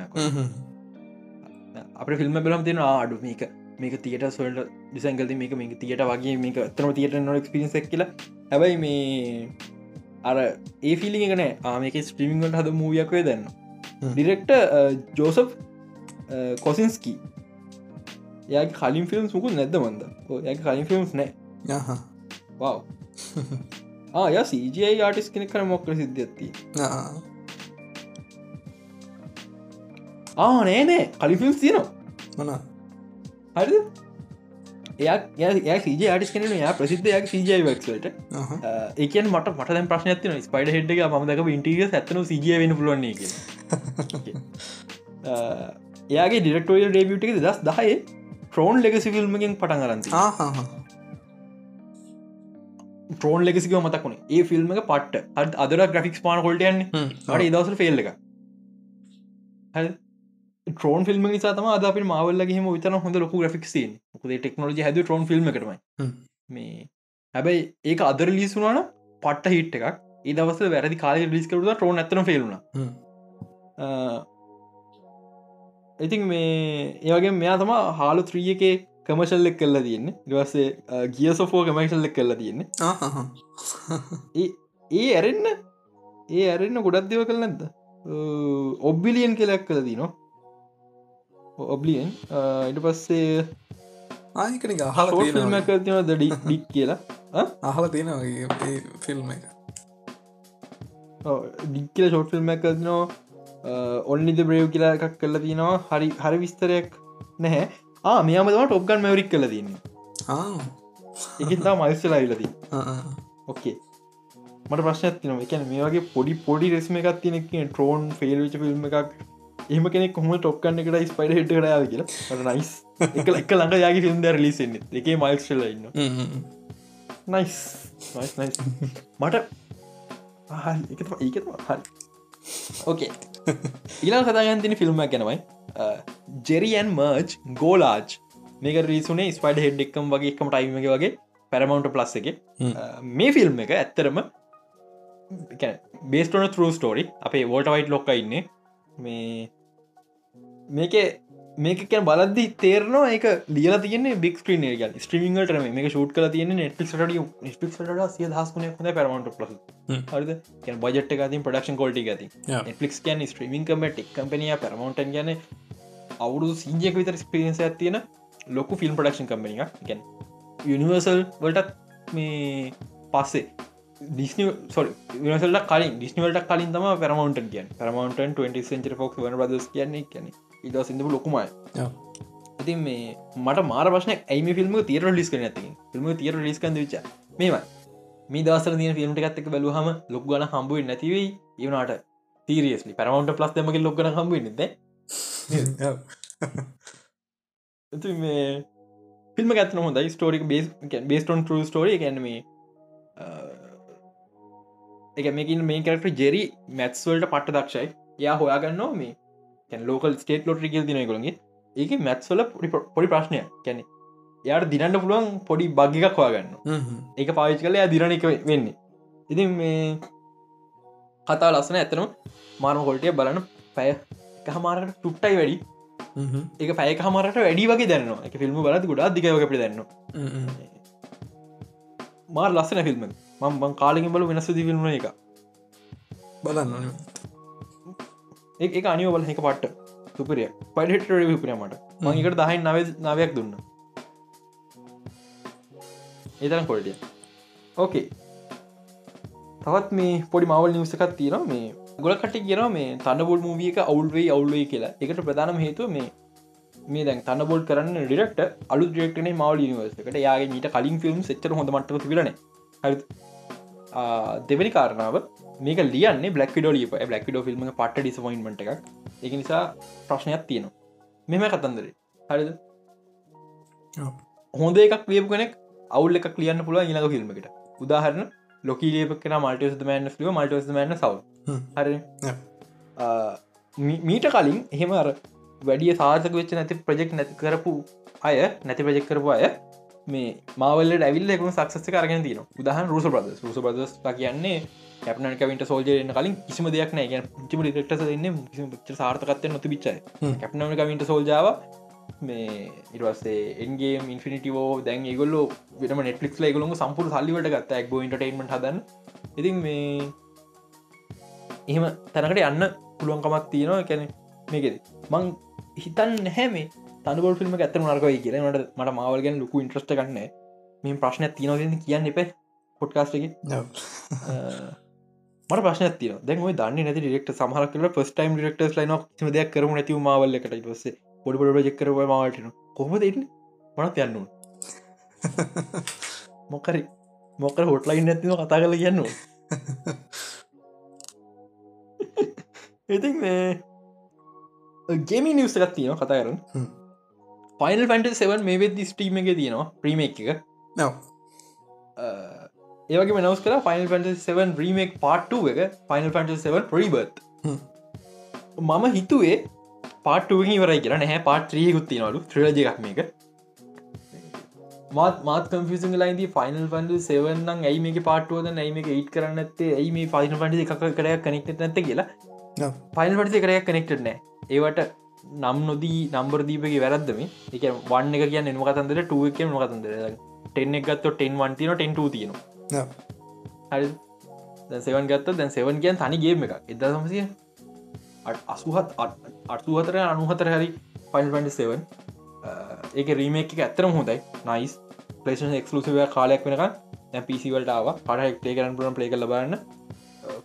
අප ෆිල්ම් බලම් තියෙන ආඩු මේක මේක තියට සොල්ට ඩිසයින්කල්ති මේක මේක තියට වගේ මේක තම තියට නො ක්ස්පිරිසක් කියලා. හැබයි මේ අර ඒ ෆිලි එකන ආමක ස්ට්‍රීමිංගට හද මූියක්වේ දන්න ඩිරෙක්ට ජෝසප් කොසින්ස්කී ය කලින් ෆිල්ම් සුකු නැද්ද මන්ද? ය කලින් ෆිල්ම්ස් නෑ. වව් ආය සජයි ආටිස් කෙනෙ කර මොක්කර සිද්ධ ආ නෑ නෑ. කලි ෆිල්ම් තියනවා. මන? හරි එයා සජ අටිස් කෙන යා ප්‍රසිද්ධයක් සජයි වක්ලට ඒකන් මට මට දැන් ප්‍රශ්න ඇතින ස්පයිඩ හෙඩ් එක මදක ඉන්ටිය ඇතන සජය වෙන පුලුවන්නේ එයාගේ ඩිරක්ටෝල් ඩේබියට් එක දස් දහය ට්‍රෝන් ලෙගසි ෆිල්ම්ගෙන් පටන් කරන්ති ට්‍රෝන් ලෙගසික මතකුණ ඒ ෆිල්ම් එක පට්ට. අදර ග්‍රෆික්ස් පාන කොල්ටයන්න අට ඉදවස ෆෙල්ල එක ට්‍රෝන් ෆිල්ම් නිසාතම අද අපි මවල්ලගේම විතන හොඳ ලොකු ග්‍රික්සින් ොද ටෙක්නෝජි හැද ට්‍රෝන් ෆිල්ම් කරම මේ හැබැයි ඒක අදර ලිසුනාන පට්ට හිට් එකක්. ඒ දවස වැරදි කාල ලිස් කරුද ට්‍රෝන් ඇතන ෆෙලුණ ඉතින් මේ ඒවගේ මෙයා තම හාලු ත්‍රිය එක කමශල්ලෙක් කල්ලා තියෙන්නේ. දවස්සේ ගිය සොෆෝ කමයිශල්ලෙක් කල්ලා තියෙන්නේ. ඒ ඇරෙන්න්න ඒ ඇරෙන්න්න ගොඩක් දෙව කළ නැද්ද? ඔබ්බිලියන් කෙලක් කළ දී නවා ඔබ්ලියන්. ඉට පස්සේ ආයකන අහල ෆිල්ම කරතින දඩි ඩික් කියලා? අහල තියෙන ෆිල්ම් එක. ඩික්කල ෂෝට් ෆිල්ම් කරතිනවා ඔන්නිද බ්‍රේව් කියලා එකක් කල්ල තියෙනවා. හරි හරි විස්තරයක් නැහැ. ආ මෙයාමදම ටොප්ගන් මැවරික් කල තින්නේ එකතා මයිස්සලා ඉලදී ඕකේ මට ප්‍රශ්නයක් තින එකන මේ වගේ පොඩි පොඩි රෙස්ම එකක් තිනෙක් ට්‍රෝන් ෆෙල්විච ෆිල්ම් එකක් එහම කෙනෙ කොම ටොක්කන්න එකට ස්පයිඩ හිට කරයාව කියලා. නයිස් එක එක ළඟ යාගේ ෆිල්ම් ද ලිසෙන්න එක මයිල්ස්ල ඉන්න නයිස් මට එක ඒක හරි. ඕකේ ඊලා කතාගන්තින ෆිල්ම් ගැනවයි ජෙරියන් මර්ජ් ගෝලාජ් මේක රීසුනේ ස්පයිඩ හෙඩ් එක්කම් වගේ එකම ටයිම එක වගේ පැරමවන්ට ප්ලස් එක. මේ ෆිල්ම් එක ඇත්තරම බේස්ටන තරු ස්ටෝරි අපේ වෝට වයිට් ලොක්ක ඉන්න මේ මේක මේක බලද තේරන එක ලියල තියන බික් ක්‍රීන ග ස්ට්‍රීමට මේ ෂූට් කල තියන නෙට්ික් ට ික් සිය දහස්කුණ ොද පරමට පල හරිද? බජට ගති පඩක්ෂන් කොල්ටි ගති නෙට්ලික් කියන් ස්ට්‍රීමින් කම ටික් කම්පනිය පරමටන් ගැන අවුරු සිංජයක විතර ස්පිරියන්ස ඇතියෙන ලොකු ෆිල්ම් පඩක්ෂන් කම්පනි එක ගැන් යනිවර්සල් වලටත් මේ පස්සේ ඩිස්නි සොල් විනසල්ට කලින් ඩිස්නිවලට කලින් තම පරමවන්ට කිය පරමවන්ට 20 සෙන්චර ෆොක් වන බදස් කියන්නේ කියන ඉද සිදු ලොකුමයි ඉතින් මේ මට මාර ප්‍රශ්න ඇයිම ෆිල්ම් තීර ලිස් කන ඇති ෆිල්ම් තීර ලිස් කඳ විච මේම මේ දවසර දින ෆිල්ම්ට ගත්තක බැලුහම ලොක් ගන හම්බුව නැතිවයි ඒවනාට තීරියස්ලි පරමවන්ට ප්ලස් දෙමක ලොක්ගන හම්බුව නෙද මේ ෆිල්ම ගත්න හොඳයි. ස්ටෝරික බේස් බේස්ටොන් ටරු ස්ටෝරි ගැනීම එක මේකින් මේ කරට ජෙරි මැත්ස්වල්ට පට්ට දක්ෂයි යා හොයාගන්නවා මේ. ලෝකල් ස්ටේට ලොට කියල් දින කොළගේ ඒක මැත්ස්වල පොඩි ප්‍රශ්නය කැනෙ යාට දිනන්න පුළුවන් පොඩි බග්ගක් හොයාගන්න. ඒක පාවිච් කල දිරණ එක වෙන්නේ. ඉතින් මේ කතා ලස්සන ඇතනම මාරම කොල්ටිය බලන පැය හමාරකට ටුට්ටයි වැඩි. ඒක පැය හමරට වැඩි වගේ දැන්නවා. එක ෆිල්ම් බලද ගොඩා දිගවකට දැන්න මාර් ලස්සන ෆිල්ම් මම් බං කාලෙකින් බල වෙනස දිවිල්ම එක. බලන්න ඒ අනිව බල එක පට්ට සුපරිය. පයිට විපරමට මංකට දහයි නව නවයක් දුන්න. ඒතරම් කොල්ටිය ඕකේ තවත් මේ පොඩි මවල් නිවසකත් තියෙන මේ ගොලකට කියන මේ තන්නබොල් මූවියක අවුල්වේ අවුල්ුවයි කියලා. එකට ප්‍රධානම හේතුව මේ මේ දැන් තන්නබොල් කරන්න ඩිරක්ට අලු ඩෙක්ටන මවල් නිවර්සකට යාගේ මීට කලින් ෆිල්ම් එච්චර හොඳ මටක තිබලන හරි දෙවැනි කාරණාව මේක ලියන්නේ බ්ලක් ඩෝ ලිය බ්ලක් ඩෝ ෆිල්ම් පට ඩිස්පොයින්ට එකක්. එක නිසා ප්‍රශ්නයක් තියෙනවා. මෙම කතන්දරේ. හරිද? හොඳ එකක් ලියපු කෙනෙක් අවුල් එකක් ලියන්න පුළුව ඉලක ෆිල්ම්කට උදාහරන ලොකීලියප කෙන මල්ටස් මෑන්න ලිව මල්ටස් මෑන්න සව හරි මීට කලින් එහෙම අර වැඩිය සාර්ථක වෙච්ච නැති ප්‍රජෙක්් නැති කරපු අය නැති ප්‍රජෙක් කරපු අය මේ මාවල ඩැවිල් එකම සක්සස කරගෙන තින උදහන් රුස බද රුස බදස් කියන්නේ කැපනට කවිට සෝජයන කලින් කිසිම දෙයක් නෑ. ගැන චිම ෙක්ට දෙන්න කිසි සාර්ථකත්ය නොති පිච්චයි කැප්නට කවිට සෝල්ජාව මේ ඉරවස්සේ එන්ගේ ඉන්ෆිනිටෝ දැන් ඒගොල්ල වෙන නෙටලික් ලයිගොලු සම්පුර සල්ලිවට ගත්ත එක් ඉන්ටර්ටේන්මට හදන්න. ඉතින් මේ එහෙම තැනකට යන්න පුළුවන්කමක් තියෙනවා. කැනෙ මේකෙද. මං හිතන් නැහැ මේ තනබොල් ෆිල්ම් ඇත නරකයි කියල. මට මවල්ගෙන් ලොකු ඉන්ට්‍රස්ට ගන්න මේ ප්‍රශ්නයක් තියනව කියන්න එප. පොට්කාස්ට එක. මට ප්‍රශ්න තිය දැන් දන්න නැති ඩෙක්ට සහර කල ෆස් ටයිම් ඩෙක්ටස් ලයින දෙයක් කරම නැති මවල්ල එකට පස්සේ පොඩි පොඩ ජෙක්කර මවටන කොහොම දෙන්න මනත් යන්න මොකරි? මොකර හොටලයින් නැතිව කතා කල කියන්නවා ඉතින් මේ ගේමි නිවස එකත් තියෙන කතා කරන ෆයිනල් ෆන්ට සෙවන් මේ වෙද ස්ටීම එක. තියෙනවා ප්‍රීමක් එක ඒවගේ මනවස් කර ෆයිනල් ෆන්ට සෙවන් රීමක් පාට්ටු එක ෆයිනල් ෆන්ට සෙවන් ප්‍රීබත් මම හිතුවේ පාට්ටුවහි වරයි කියලා නැහැ පාට් ත්‍රියකුත් තිනවලු ත්‍රලජ එකක් මේක. මාත් මාත් කම්ෆිසින් ලයින්ද ෆයිනල් ෆන්ඩ සෙවන්න ඇයි මේ පාටුවද ඇයි මේ ඒට කරන්න ඇත්තේ ඇයි මේ ෆයින ෆන්ඩ එකක් කරයක් කනෙක්ට නැත කියලා. ෆයිල් පටි කරයක් කනෙක්ට නෑ ඒවට නම් නොදී නම්බර දීපගේ වැරද්දම එක වන්න එක කියන්න එම කතන්දර ටුව එක ම කතන්දර ටෙන් එක ගත්ත ටෙන් වන්තින ටෙන්ට තියෙනවා. හරි සෙවන් ගත්ත දැන් සෙවන් කියන් තනිගේම එක එදා සමසිය අසුහත් අටතුහතර අනුහතර හරි පයිල් සෙවන් ඒක රීමේක ඇත්තරම හොඳයි. නයිස් පලේෂන් එක්ලුසිව කාලයක් වෙනක දැ පිසිවලටාව පට එක්ටේ කරන්න පුරන පලේ කල බන්න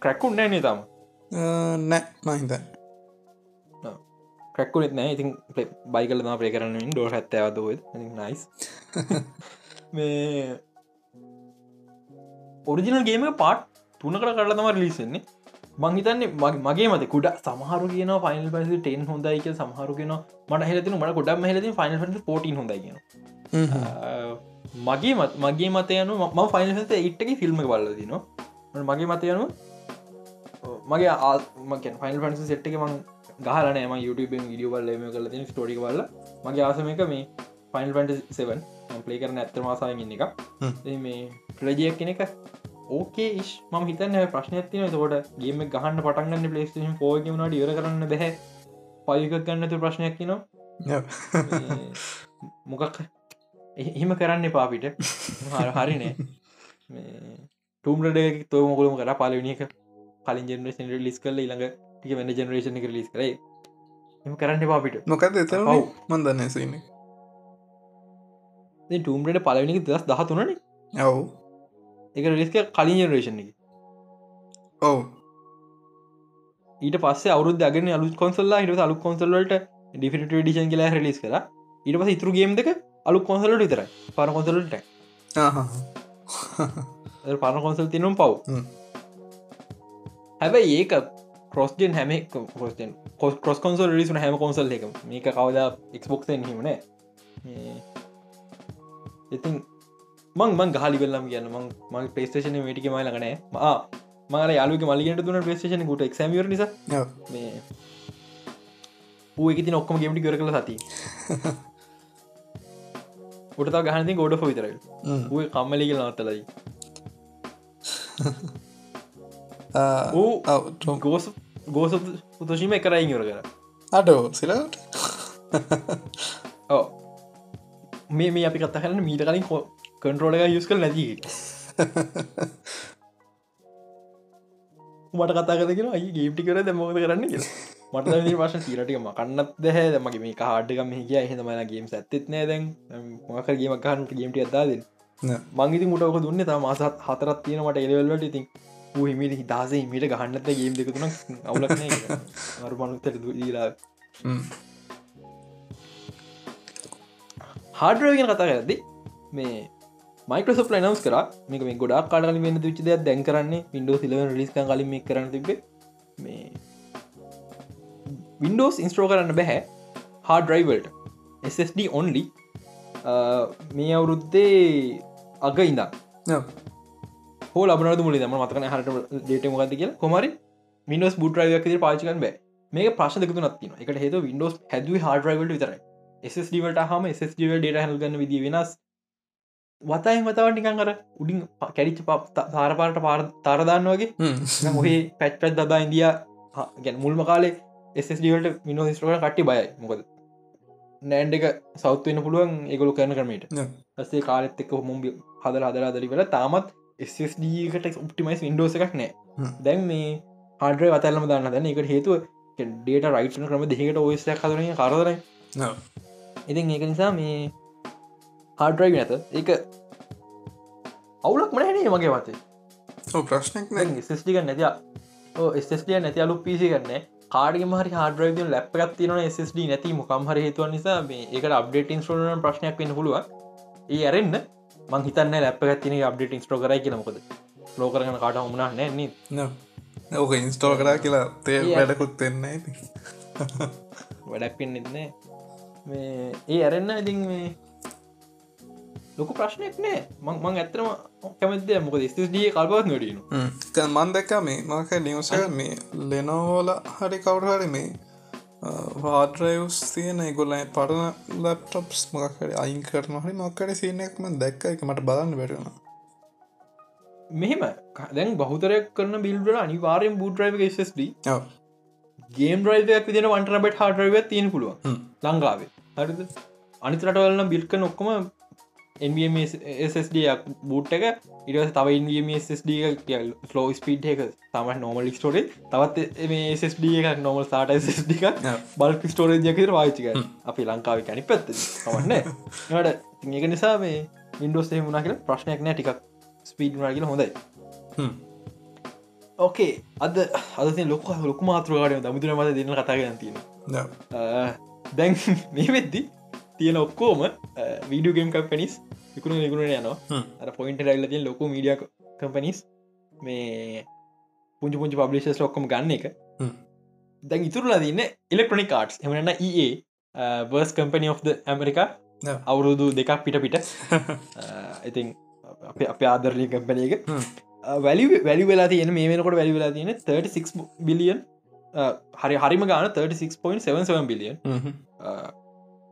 ක්‍රැක්කුන් නෑ තම. නෑ මහිත ක්‍රක්කුනෙත් නෑ. ඉතින් බයි කල ප්‍රේ කරන්න ඩෝ ඇත්ත ඇවදව නයිස් මේ ඔරිජිනල් ගේම පාට් තුනකට කරලා තම ලිසෙන්නේ මංහිතන්නේ මගේ මත කුඩ සමහරු කියන ෆයිල් පස ටෙන් හොඳයික සමහරු කියන මට හෙලතින මට ගොඩක් හෙලති ෆයිල් පොට හොඳයි කියන මගේ මත් මගේ මතයනු ම ෆයිල් ඉට්ටක ෆිල්ම් බල්ල දින මගේ මතයනු මගේ ආමකන් ෆයිල් පන්ස සෙට්ක මං ගහලන ම YouTube විඩිය බල්ල මේ කල තින ස්ටෝඩි බල්ල මගේ ආසමක මේ ෆයිල් පන්ට සෙවන් පලේ කරන ඇත්තර මාසායගන්න එක මේ ප්‍රජයක් කෙනෙක ඕකේ ශ් ම හිතන්න ප්‍රශ්නයක් තින තෝට ගේම ගහන්න පටන්ගන්න පලේස්ටේෂන් පෝග වුණට ඉවර කරන්න බැහැ? පයක ගන්නතු ප්‍රශ්නයක් නවා මොකක් එහෙම කරන්න පාපිට හරිනේ ටම්රඩ තෝ මොකලම කර පාලනික කලින් ජෙනරේෂන් ලිස් කල ළඟ ටික වෙන ජනරේෂණ එක ලිස් කරයි එම කරන්න පාපිට මොකද එත මන්දන්න සන්න ටම්රට පලනික දස් දහතුනන. ඔවු. එක රිස්ක කලින් ජනරේෂන් එක. ඔව. ඊට පස්ස අවුද අගෙන අලු කොන්සල්ලා හිට අලු කොන්සල්ලට ඩිෆිට ඩිෂන් කියලා රිලිස් කර. ඊට පස ඉතුරු ගේම් දෙක අලු කොන්සලට විතර පර කොන්සලට පරණ කොන්සල් තිනම් පව්. හැබැයි ඒක කොස්ගෙන් හැම කොස්ෙන් කොස් කොන්සල් රිසුන හැම කොන්සල් එක මේක කවද එක්ස්බොක්සෙන් හිමන ඉතින් මං මං ගහලි වෙල්ලම් කියන්න. මං මගේ පේස්ටේෂන මේටික මයි ලගනෑ මා මාල යාලුක මලිගට තුන පේස්ටේෂන කුට එක්ෂමිර නිසා. මේ ඌ එකති ඔක්කම ගෙමටි කර කළ සති උටතා ගහනති ගොඩ විතරයි. ඌ කම්මලි කියල නත්තලයි ඌ ගෝස ගෝස උතශීම එකරයි ඉවර කර. අඩෝ සිලට ඕ මේ මේ අපි කත්ත කරන්න මීට කලින් කන්ට්‍රෝල එක යුස් කල් නැති මට කතා කරගෙන අයි ගේප්ටි කර දැමෝද කරන්න? මට වශ තීරටිකම කන්නත් දැහැ දමගේ මේ කාඩ්ගම හිකිය එහෙතමන ගේම් ඇත්තෙත් නෑ දැන්. මොකර ගේම කහන් ගේම්ට අදාද මංගේති මුටක දුන්න. තා මාසත් හතරත් තියෙන මට එලවල්ලට ඉතින් හිමිට හිතාසේ මිට ගහන්නත ගේම් දෙකතුන අවුලක් අරුමනුත්තර දීලා. හාඩරගෙන කතා කරදි මේ මයිකසප් නවස් කර මේක මේ ගොඩක් කාඩල වෙන්න විච දෙයක් දැන් කරන්නේ විඩෝ සිලව ලිස්ක කලින් මේ කරන තිබේ මේ වින්ඩෝස් ඉන්ස්ට්‍රෝ කරන්න බැහැ හා ඩ්‍රයිවල්ට SSD ඔන්ලි මේ අවුරුද්දේ අග ඉඳක් හෝ ලබන මුල ම මතකන හට ඩේට මොකද කිය කොමරි මිනස් බුටරයියක් පාචිකන් බෑ. මේ ප්‍රශ් දෙකතු නත්තින එකට හෙද වින්ඩෝස් හැදුව හාඩරයිවල්ට විතරයි. SSDවට හම SSD ඩේට හැල්ගන්න විදි වෙනස්. වතයි මතව නිකන් අර උඩින් කැඩිච ප සාරපාට පාර තරදාන්න වගේ. මොහේ පැච් පැත් දදා ඉන්දිය ගැන මුල්ම කාලේ එස්ඩට මිනෝ ස්ට්‍රෝක කට්ටි බයයි. මොකද? නෑන්ඩ එක සෞත්වන්න පුළුවන් ඒගොලු කරන කරමට ඇසේ කාලෙත් එක්ක හොමුම් හදර හදරා දරි වෙල තාමත් SSDකට ඔප්ටිමයිස් ඉන්ඩෝස එකක් නෑ. දැන් මේ හඩර වතල්ලම දන්න. දැන එකට හේතුව ඩේට රයිටන ක්‍රම දෙකට ඔයසයක් හදරන කරදරයි. ඉතින් ඒක නිසා මේ හාඩරයි නැත. ඒක අවුලක් මනහැනේ මගේ මතේ ප්‍රශ්නයක් ස්ටික නැතිය ස්ටිය නැති අලු පිසි කරන්න කාඩි මහරි හාඩරයි ලැප් එකක් තියන ස්D නැති මොකම් හරි හේතුව නිසා මේ ඒකට අප්ඩේට ඉන්ස්ට්‍රෝන ප්‍රශ්නයක් වෙන්න පුළුව ඒ අරන්න මං හිතන්න ලැප් එකත්තින අප්ඩේට ඉස්ට්‍රෝ කරයි කියනකොද ලෝ කරගන කාට හමුණ නෑ ඕක ඉන්ස්ටෝ කරා කියලා තේ වැඩකුත් ඇති වැඩක් පෙන්න්නෙත්නෑ මේ ඒ ඇරෙන්න්න ඉතින් මේ ලොකු ප්‍රශ්නයක් නෑ. මං ඇත්තම කැමද මොක ස්ටිය කල්පත් නොඩන මන් දැක්ක මේ මක නිවස මේ ලෙනෝෝල හරි කවුරහරි මේ වාඩරයස් තියන ගොල්ලයි පරණ ලප්ටොප්ස් මොකකට අයින් කරන හරි මක්කට සියනෙක්ම දැක්ක එක මට බලන්න බැරෙන මෙහෙම දැන් බහතරයක් කරන බිල්ඩ අනිවාරයෙන් බූටරයිව ස්D ගේම් රයිවයක් විදින වන්ටරබට හඩරව තියෙන පුළුව ලංකාවේ. හරිද? අනිතරටවලන්න බිල්ක නොක්කොම NBMSSDයක් බූට් එක ඉරස තව NBMSSD ලෝ ස්පීට් එක තම නොමල් ස්ටෝරේ තවත් මේ SSD එකක් නොමල් සාට එක බල්ක ස්ටෝරේජයකර වාචික අපි ලංකාව කැනි පැත්ත. තමන්න නට ඒක නිසා මේ ඉන්ඩෝස්ේ මුණ කියල ප්‍රශ්නයක් නෑ ටිකක් ස්පීඩ් නාගල හොඳයි. ඕකේ අද අද ලොක ලොක මාතෘකාඩ දමුතුර මත දෙන්න කතාගන්න තියෙන දැන් මේ වෙද්දි තියෙන ඔක්කෝම වීඩියගම් කම්පනිස් විකුණු නිකුණ යනවා. අර පොයින්ට රැල්ල තිය ලොකු මීඩිය කම්පනිස් මේ පුංචි පුංචි පබ්ලිෂස් ඔක්කොම ගන්න එක. දැන් ඉතුරලා දන්න ඉලෙක්ට්‍රොනික් කාඩ්ස් එමනන්න ඒ බර්ස් කම්පනි of ඇමරිකා අවුරුදු දෙකක් පිට පිට. ඉතින් අප අප ආදරලි කම්පනය එක. වැලි වැලි වෙලා තියෙන මේ වෙනකොට වැලි වෙලා තියෙන 36 බිලියන් හරි හරිම ගාන 36.77 බිලියන්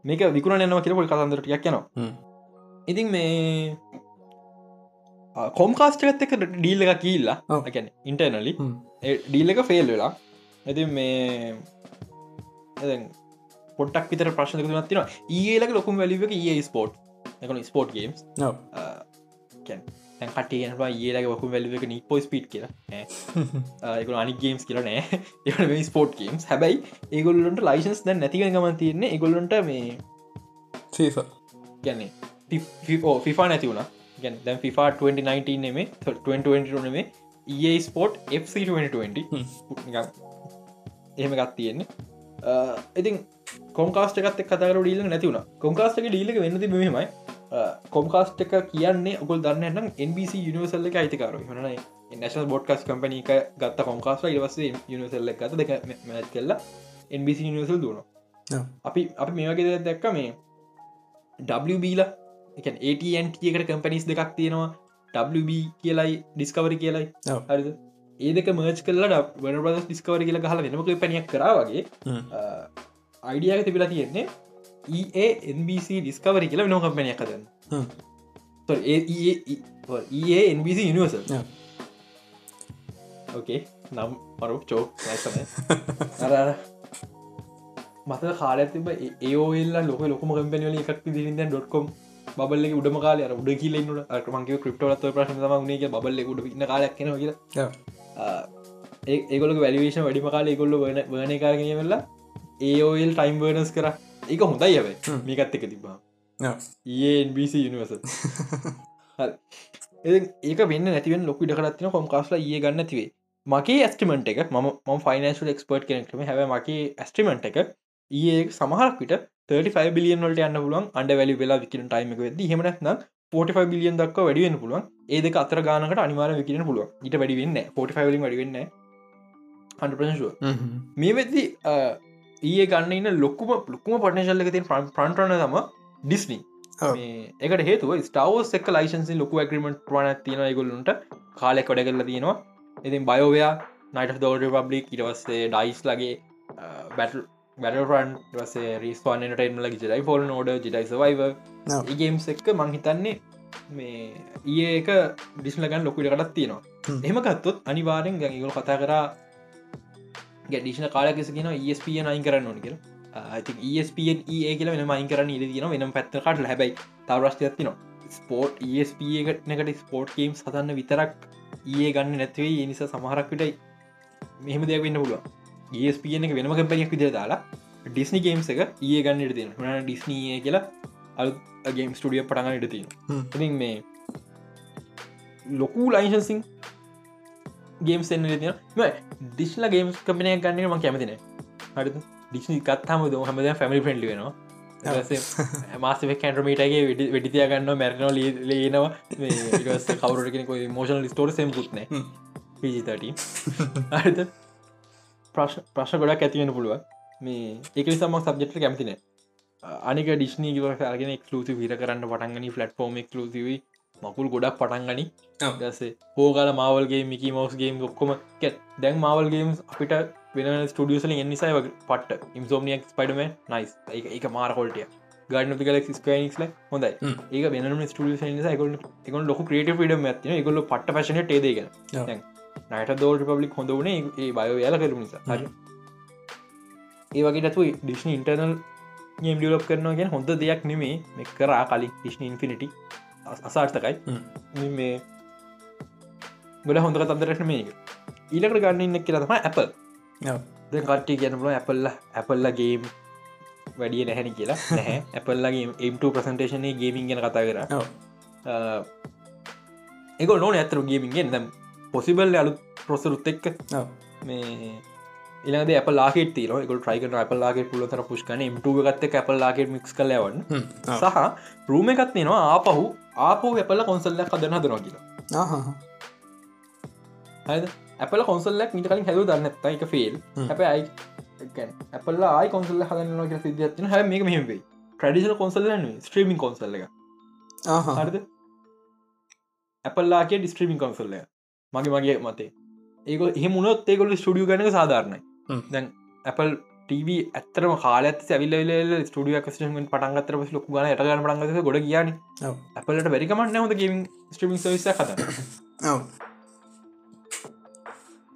මේක විකුණ යනවා කියලපොල් කතන්දරටයක් යනවා. ඉතින් මේ කොම්කාස්ටකත් එක ඩීල් එක කියල්ලා ගැන ඉන්ටර්නලි ඩීල් එක ෆෙල් වෙලා ඇති මේ පොටක් විතර ප්‍රශ්න තුනත්තින ඒලක ලොකුම් වැලිවක ඒ ස්පෝට් එකන ස්පෝට් ගේම්ස් කටියනවා ඒලක වකු වැලිවක නිපෝ ස්පීට් කියලා එක අනි ගේම්ස් කියල. නෑ. ඒ ස්පෝට් ගේම්ස් හැබැයි ඒගොල්ලන්ට ලයිසන්ස් දැන් නැතික ගමන් තියන්නේ ඒගොල්ලොන්ට මේ ගැන්නේ ෆිෆා නැති වුණ. ගැන් දැන් ෆිෆා 2019 නෙමේ 2020 නෙමේ ඒ ස්පෝට් FC2020 එහෙම ගත් තියෙන්නේ. ඉතින් කොම්කාස්ට එකත් කතර ඩීල නැතිවුණ කොම්කාස්ටක ඩීලක වෙන්නති මෙමයි කොම්කාස්ට එක කියන්නේ ඔකුල් දන්නනම් NBC යනිවසල්ල එක අයිතිකාර හන නශල් බොඩ්කස් කම්පනී එක ගත්ත කොම්කාස්ට ඉවස යනිවසල්ල එකත දෙක මැත් කෙල්ලා NBC යනිවසල් දුණ අපි අපි මේවගේ දැක්ක මේ WBල එක ATන්ට එකට කම්පනිස් දෙකක් තියෙනවා. WB කියලයි ඩිස්කවරි කියලයි. හරිද? ඒ දෙක මර්ච් කල්ලා වන ප්‍රදස් ඩිස්කවර කියලා හල වෙනමක පනියක් කරාවගේ අයිඩියක තිබිලා තියෙන්නේ ඒ NBC ඩිස්කවරි කියලා වෙන කම්පනයක් කදන්න ඒ NBC යනිවර්සල් ඕකේ නම් මරු චෝක් අර මත කාල තිබ ඒෝල්ල ලොක ලොකම කම්පනල එකක් දිරිද ඩොට්කොම් බල්ල උඩම කාල උඩ කියලන්නට අටමගේ ක්‍රප්ටලත් ප්‍රශ්න තම ගේ බල්ල උඩ ඉන්න කාලයක් කියෙන කියලා. ඒගොල වැලිවේෂන් වැඩිම කාල ගොල්ල වන කාරගෙන වෙල්ලා ඒෝල් ටයිම් බර්නස් කර එක හොඳයි ඇබයි මේකත් එක තිබා ඒBC යනිවස ඒක වෙන්න නැතිවෙන් ලොක ඩකරත්න කොම් කාස්ලා ඒ ගන්න තිවේ මගේ ඇස්ටිමට එක ම ෆයිනන්ශල් එක්ස්පර්ට් කෙනෙක්ම හැව මගේ ඇස්ටිමට එක ඒ සමහරක් විට 35 බිලියන් වලට යන්න පුළුවන්. අන්ඩ වැලි වෙලා විකින ටයිම වෙද හෙමනත්න 45 බිලියන් දක් වැඩිවෙන පුළුවන්. ඒදක අතර ගානකට අනිවාර විකින පුළුව ඊට වැඩිවෙන්න 45 වලින් වැඩිවෙන්න 100 මේ වෙද්දි ඒ ගන්න ලොක්කුම ලොක්කුම පටනශල්ල තින් ප්‍රන්ට්‍රන තම ඩිස්නි එකට හේතුව ස්ටවස් එක් ලයිසන්සි ලොකු ඇග්‍රීමට වන තියෙන ගොල්ලන්ට කාලෙක් වැඩ කරල තියෙනවා. ඉතින් බයෝවයා නයිට දෝඩ පබ්ලික් ඉටවස්සේ ඩයිස් ලගේ බැටල් බැටරන් වසේ රිස්වාන් ටයින් ලගේ ජෙඩයි ෆෝල් නෝඩ ජෙඩයි සවයිව ගේම්ස් එක්ක මංහිතන්නේ මේ ඒ එක ඩිස්ලගන් ලොකුට කටත් තියෙනවා. එහම කත්තුත් අනිවාරෙන් ගැගල් කතා කරා ගැඩිෂන කාලකෙසගෙන ස්පිය අයින් කරන්න ඕන කියලා. ස්පන් ඒ කියල වෙන මයින් කරන්න ඉද තින වෙනම් පැත්ත කට හැබයි තවරශ්ටයක් තිනවා ස්පෝට් ස්ප එකටනකට ස්පෝට් කේම් සතන්න විතරක් ඒ ගන්න නැතිවේ නිසා සමහරක්විට මෙහම දෙයක් වෙන්න පුළුව ඒස්පන එක වෙනම කම්පනයක් විදිර දාලා ඩිස්නි ගේම්ස් එක ඒ ගන්නට තියෙන හන ඩිස්නී කියලා අල් ගේම් ස්ටඩිය පටගන්නට තියෙන ඉතින් මේ ලොකු ලයින්සිං ගේම්ස් එන්න තින ඩිස්ල ගේම්ස් කපනය ගන්නම කැමතින හරි ඩිස්නි කත්හම ද හමද ෆැමිලි ෆ්‍රෙන්ඩ් වෙනවා. මාස කැන්ටමීටගේ වෙඩිතිය ගන්න මැරනෝ ලේනවා. කවරට කෙනෙක මෝෂන ස්ටෝර සෙම් පුත්න පිජිතට අරිත ප්‍රශ්න ගොඩක් ඇතිවෙන පුළුව මේ ඒක සමක් සබ්ජෙක්ට කැමතින අනික ඩිස්නී ගෙන එක්ලූසි විර කරන්න පටන්ගනි ෆලට්ෆෝර්ම් එක්ලූසිවී මකුල් ගොඩක් පටන්ගනි දසේ හෝගල මාවල්ගේ මිකි මෝස්ගේ ඔක්කොම කැත් දැන් මාවල්ගේම් අපිට වෙන ස්ටඩියසල එනිසායි වගේ පට ඉම්සෝමියක් ස්පයිඩම නයිස් එක මාර කොල්ටිය ගඩ ගලක් ස්කනික්ල හොඳයි. ඒක වෙන ස්ටිය එක ලොක ක්‍රේට ිඩම් ඇතින ගොල්ල පට පශන ටේදගෙන නයට දෝල් පබ්ලික් හොඳ වනේ ඒ බය යාල කරු නිසා. හරි ඒවගේ නැතු ඩිස්න ඉන්ටර්නල් ගේම් ඩියලොප් කරනවා ගෙන හොඳ දෙයක් නෙමේ මෙ කරා කලින් ඩිස්න ඉන්ෆිනිටි අසාර්ථකයි. මේ ගොඩ හොඳ තන්දරශන මේක. ඊලකට ගන්න ඉන්න කියලා තම ඇපල් ද කට්ටි කියනල ඇපල්ල ඇපල්ලගේම් වැඩිය නැහැනි කියලා. නැහැ. ඇපල්ලගේ එම්ට ප්‍රසන්ටේෂනය ගේමින් ගැන කතා කර. එක නොන ඇතරු ගේමින්ගෙන් දම් පොසිබල් අලු ප්‍රොසරුත් එක්ක. මේ එලද අප ලාකෙට තිර එක ට්‍රයික අපල්ලාගේ පුලතර පුෂ්කන ට ගත්ත අපල්ලාගේ මික්ස් කලවන් සහ රූම එකත් නවා ආපහු. ආපෝ ඇපල කොන්සල්ල කදන්න හදනවා කියලා. ඇපල කොන්සල්ලක් මිට කලින් හැදු දන්නත්ත එක ෆෙල් හැප අයි ඇපල්ල ආයි කොන්සල්ල හදන්න ක සිදත්න හැ මේ මෙහේ ට්‍රඩිෂල් කොන්සල්ල ස්ට්‍රීමින් කොන්සල්ල එක හරිද? ඇපල්ලාගේ ඩිස්ට්‍රීමින් කොන්සල්ල මගේ මගේ මතේ. ඒක එහෙමුණොත් ඒකොල ස්ටඩිය ගනක සාධාරණයි දැන් ඇපල් ටව ඇතරම කාලත් ඇවිල්ල ස්ටිය කස්ටමෙන් පටන්ගතර ලොක් ගන ටගන පටන්ගත ගොඩ කියන්න ඇපලට වැරිකමන්න හොද ගේමින් ස්ට්‍රීමින් සවිස කත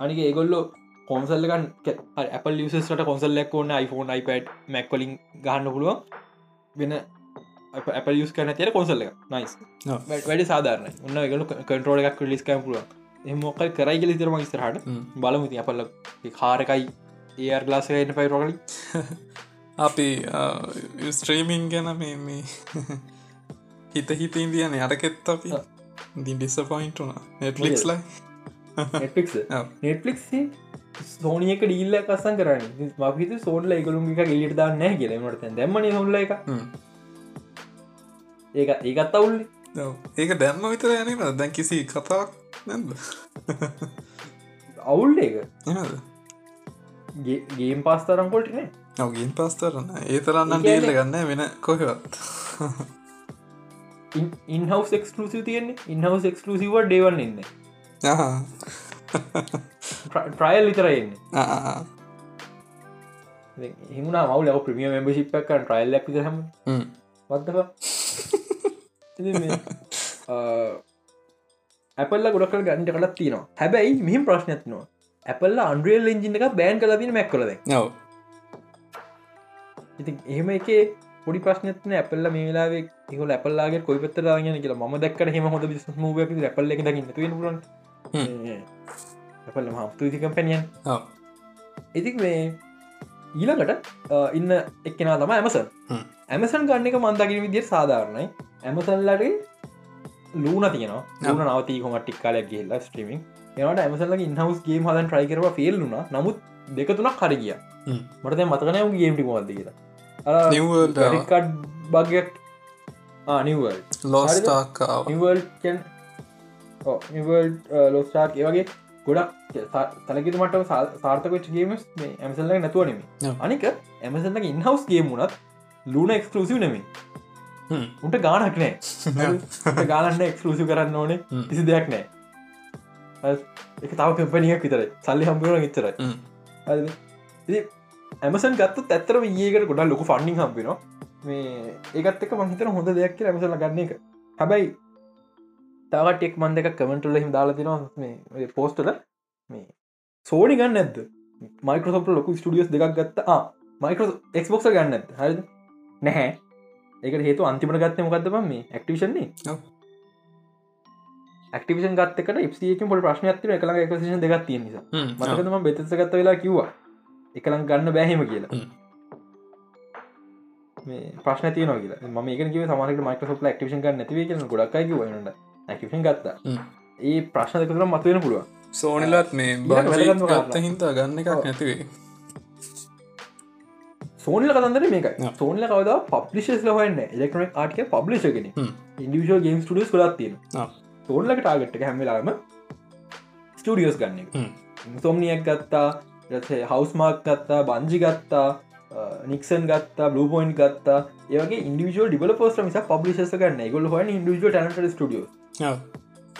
අනික ඒගොල්ලෝ කොන්සල්ලකන් අපල් ලිසට කොන්සල්ලක් ඕන්න iPhone iPad මැක්කොලින් ගහන්න පුළුවන්. වෙන අපල් යස් කන තර කොන්සල්ල නයිස් වැඩි සාධාරන ඔන්න ගලු කටරෝල එකක් ලිස්කම් පුළුව එමොකල් කරයි ගලි තරම ස්තරහට බලමුති අපල්ල කාරකයි ඒර් ගලාසයට පයිරෝගලි අපි ස්ත්‍රීමින් ගැන මේ හිත හිත ඉන්දියන අරකෙත් අපි දි? ඩිස්ස පොයින්ටුන නෙට්ලික්ස් ලයි නෙට්ලික් සෝනියක ඩීල්ල කසන් කරන්න. මහිත සෝඩල එකකුළුම් එක එලිට දාන්න කියලමට දැම්මන හොල්ල එක ඒක ඒකත් අවුල්ල. ඒක දැම්ම විතර යනීම දැන් කිසි කතාක් නැද අවුල් ඒක ගේම් පස්තරම් කොල්ටනේ ඔවගින් පස්තරන්න ඒ තරන්න ඩේල්ල ගන්න වෙන කොහෙවත්. ඉන්හවස් එක්ලසිව තියෙන්නේ? ඉන්හවස් එක්ලසිව ඩේවන්න ඉන්න. ට්‍රයිල් විතරයින්න හිමුණ මවල ප්‍රමිය මෙම්බශිප්ක් ට්‍රයිල් ලක් හම. වදක ඇපල්ල ගොඩක් ගන්ට කලත් තිනවා හැබැයි මෙහිම ප්‍රශ්නයත්නවා ඇපල්ල අන්ඩියල් එජින එක බෑන් කලතින මැක් කලද නව ඉති එහෙම එක පොඩි ප්‍රශ්නයන ඇපල්ල මේ වෙලාවේ එක ඇපල්ලාගේ කොයි පත්තර ගෙන කියලා ම දක්කට හෙම හොඳ බිස් මූව ඇපල්ල එක පුලන් ඇපල්ල හම්තු කම්පැනියන් ඉතික් මේ ඊළඟට ඉන්න එක්කෙනා තම ඇමසන් ඇමසන් ගන්න එක මන්දකින විදිර සාධාරණයි. ඇමසල්ලට ලූන තියනවා. ලන නවති කොම ටික්කාලයක් ගේල්ලා ස්ට්‍රීමින් එනට ඇමසල්ලගේ ඉන්හවස් ගේම් හදන් ට්‍රයි කරව ෆෙල්ලුන නමුත් දෙක තුනක් හරි ගිය. මට මතකනය ගේම්ටි මොද කියලා. කඩ් බගයක් නිවල් ලෝස්ටාකාව නිවල් ලෝස්ටාක් ඒවගේ ගොඩක් තලකිතු මට සාර්ථක ගේමස් මේ ඇමසල්ල නැතුවනෙම අනික ඇමසල්ලගේ ඉන්හවස් ගේමුණත් ලූන එක්ස්කලසිව නෙමේ උන්ට ගානක් නෑ. ගාලන්න එක්ස්කලසිව කරන්න ඕනේ. කිසි දෙයක් නෑ එක තාව කම්පනියක් විතර සල්ලි හම්පුරන ච්චරයි ඇමසන් ගත්ත ඇත්තර ඒකට ගොඩා ලොක ෆන්ඩිං හම්පින මේ ඒකත් එක මහිතන හොඳ දෙයක් ඇමසල ගන්න එක. හැබැයි තවටෙක් මන් දෙක කමෙන්ටුල හිම දාලතිනවා මේ පෝස්ටල මේ සෝනි ගන්න ඇද මයිකරසොප් ලොකු ස්ටියස් දෙකක් ගත්තා. මයිකර එක්බොක්ස ගන්න ඇත හරි නැහැ. ඒක හේතු අන්තිමට ගත්ත මොකක්ද මේ ඇක්ටිෂන්නේ ඇක්ටිවිෂන් ගත්තකට එක් පොල් ප්‍රශ්න ඇතින එකලා එකසිෂන් දෙගත් තිය නිසා. මතකතම බෙතස ගත්ත වෙලා කිව්වා. එකලම් ගන්න බැහෙම කියලා. මේ ප්‍රශ්න තියන කියලා. ම ඒක කිව සමහට මයිකසොප් ක්ටිෂන් ගන්න නැතිව කියන ගොඩක්යි වන්නට ඇකිෂන් ගත්තා. ඒ ප්‍රශ්න දෙකතර මතුවෙන පුළුව සෝනිලත් මේ ගත්ත හින්තා ගන්න එකක් නැතිවේ සෝනිල කතන්දර මේක සෝනිල කවද පබ්ලිෂස් ලහන්න එලෙක්ට්‍රනික් ආටික පබ්ලිෂගෙන ඉන්ඩිවිශල් ගේම් ටඩස් කලත් තියෙන සෝල්ලක ටාගට්ට හැමිලාම ස්ටඩියෝස් ගන්න සොම්නියක් ගත්තා හවස්මාක් ගත්තා බංජි ගත්තා නික්සන් ගත්තා බ්ලපොයින්් ගත්තා. ඒගේ ඉන්ඩිවිල් ඩිවල පෝස් මිස පබ්ලිෂස ගන්න ගොල හො ඉන්ඩිවිල් ටට ස්ටියෝ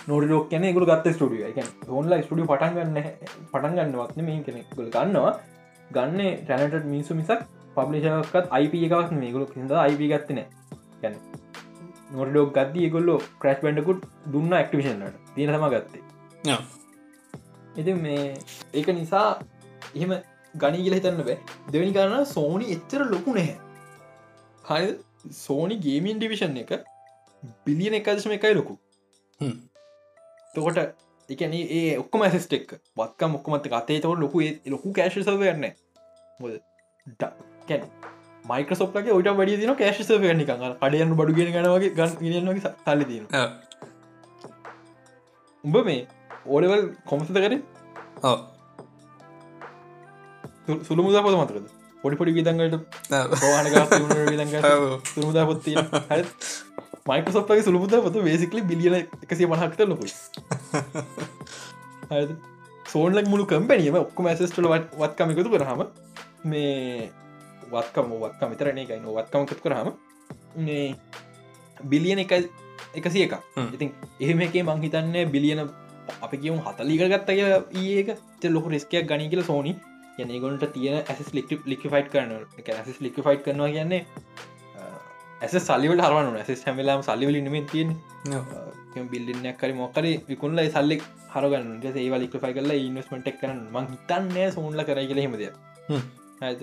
නොඩලෝක් කියන ගුල ගත්ත ස්ටිය එක හොන්ලා ස්ටිය පටන් ගන්න පටන් ගන්නවත්න මේ කෙනෙ ගොල ගන්නවා. ගන්න ටැනට මිනිසු මිසක් පබ්ලිෂකත් අයිප එකක් මේගුලු හිද අයිප ගත්තන ගැන නොඩෝක් ගත්දී ගොල්ලෝ ක්‍රස් බැඩකුත් දුන්න ඇක්ටිවිෂන්ට තියෙන තම ගත්තේ. ඉති මේ ඒක නිසා එහෙම ගනී කියල හිතන්න බෑ. දෙවැනි කරන්න සෝනි එච්චර ලොකු නැහැ. හය සෝනි ගේමින් ඩිවිෂන් එක බිලියන එකදශම එකයි ලොකු. තකොට එකන ඒ ඔක්කොම ඇසිස්ටෙක් වත්ක මොක්කමත් අතේ තව ලොකු ලොකු කෑශ සවයන්න කැන මයිකසොප්ලගේ ඔට වැඩි දින කෑශ සව නික කඩයන්න බඩු ගෙන ගනවගේ ගන්න සල්ලි දන උඹ මේ ඕඩවල් කොමසත කර? සුළු මුදා පොද මතකද? පොඩි පොඩි පවානක සුමුදා පොත්තිය හ මයිකසොප්ගේ සුළුමුද පොත වේසිකලි බිලියන එකසිය මහක්ත ලොකු සෝන්ලක් මුළු කම්පැනියම ඔක්කොම ඇසස්ටල වත්කම එකතු කරහම මේ වත්කම වත්කම. විතරන එකයි වත්කම එකතු කරහම මේ බිලියන එක එකසිය එක ඉතින් එහෙම එකේ මං හිතන්න බිලියන අප කියවු හතලීක ගත්තය ඒක ලොක රිස්කයක් ගනි කියල සෝනි යනගොන්ට තියෙන ඇස් ලික් ලිකි ෆයිට් කරන ඇස් ලිකි ෆයිට් කරනවා කියන්නේ ඇස සල්ලිවට හරවන ඇස හැමලාම් සල්ලිවල නම තියෙන් බිල්ලින්නයක් කරි මොකර විකුණල සල්ලෙක් හරගන්න ඒවා ලික ෆයි කරලා ඉන්වස්මටක් කරන මං හිතන්නෑ සුන්ල කරයි කියල හෙමද ඇද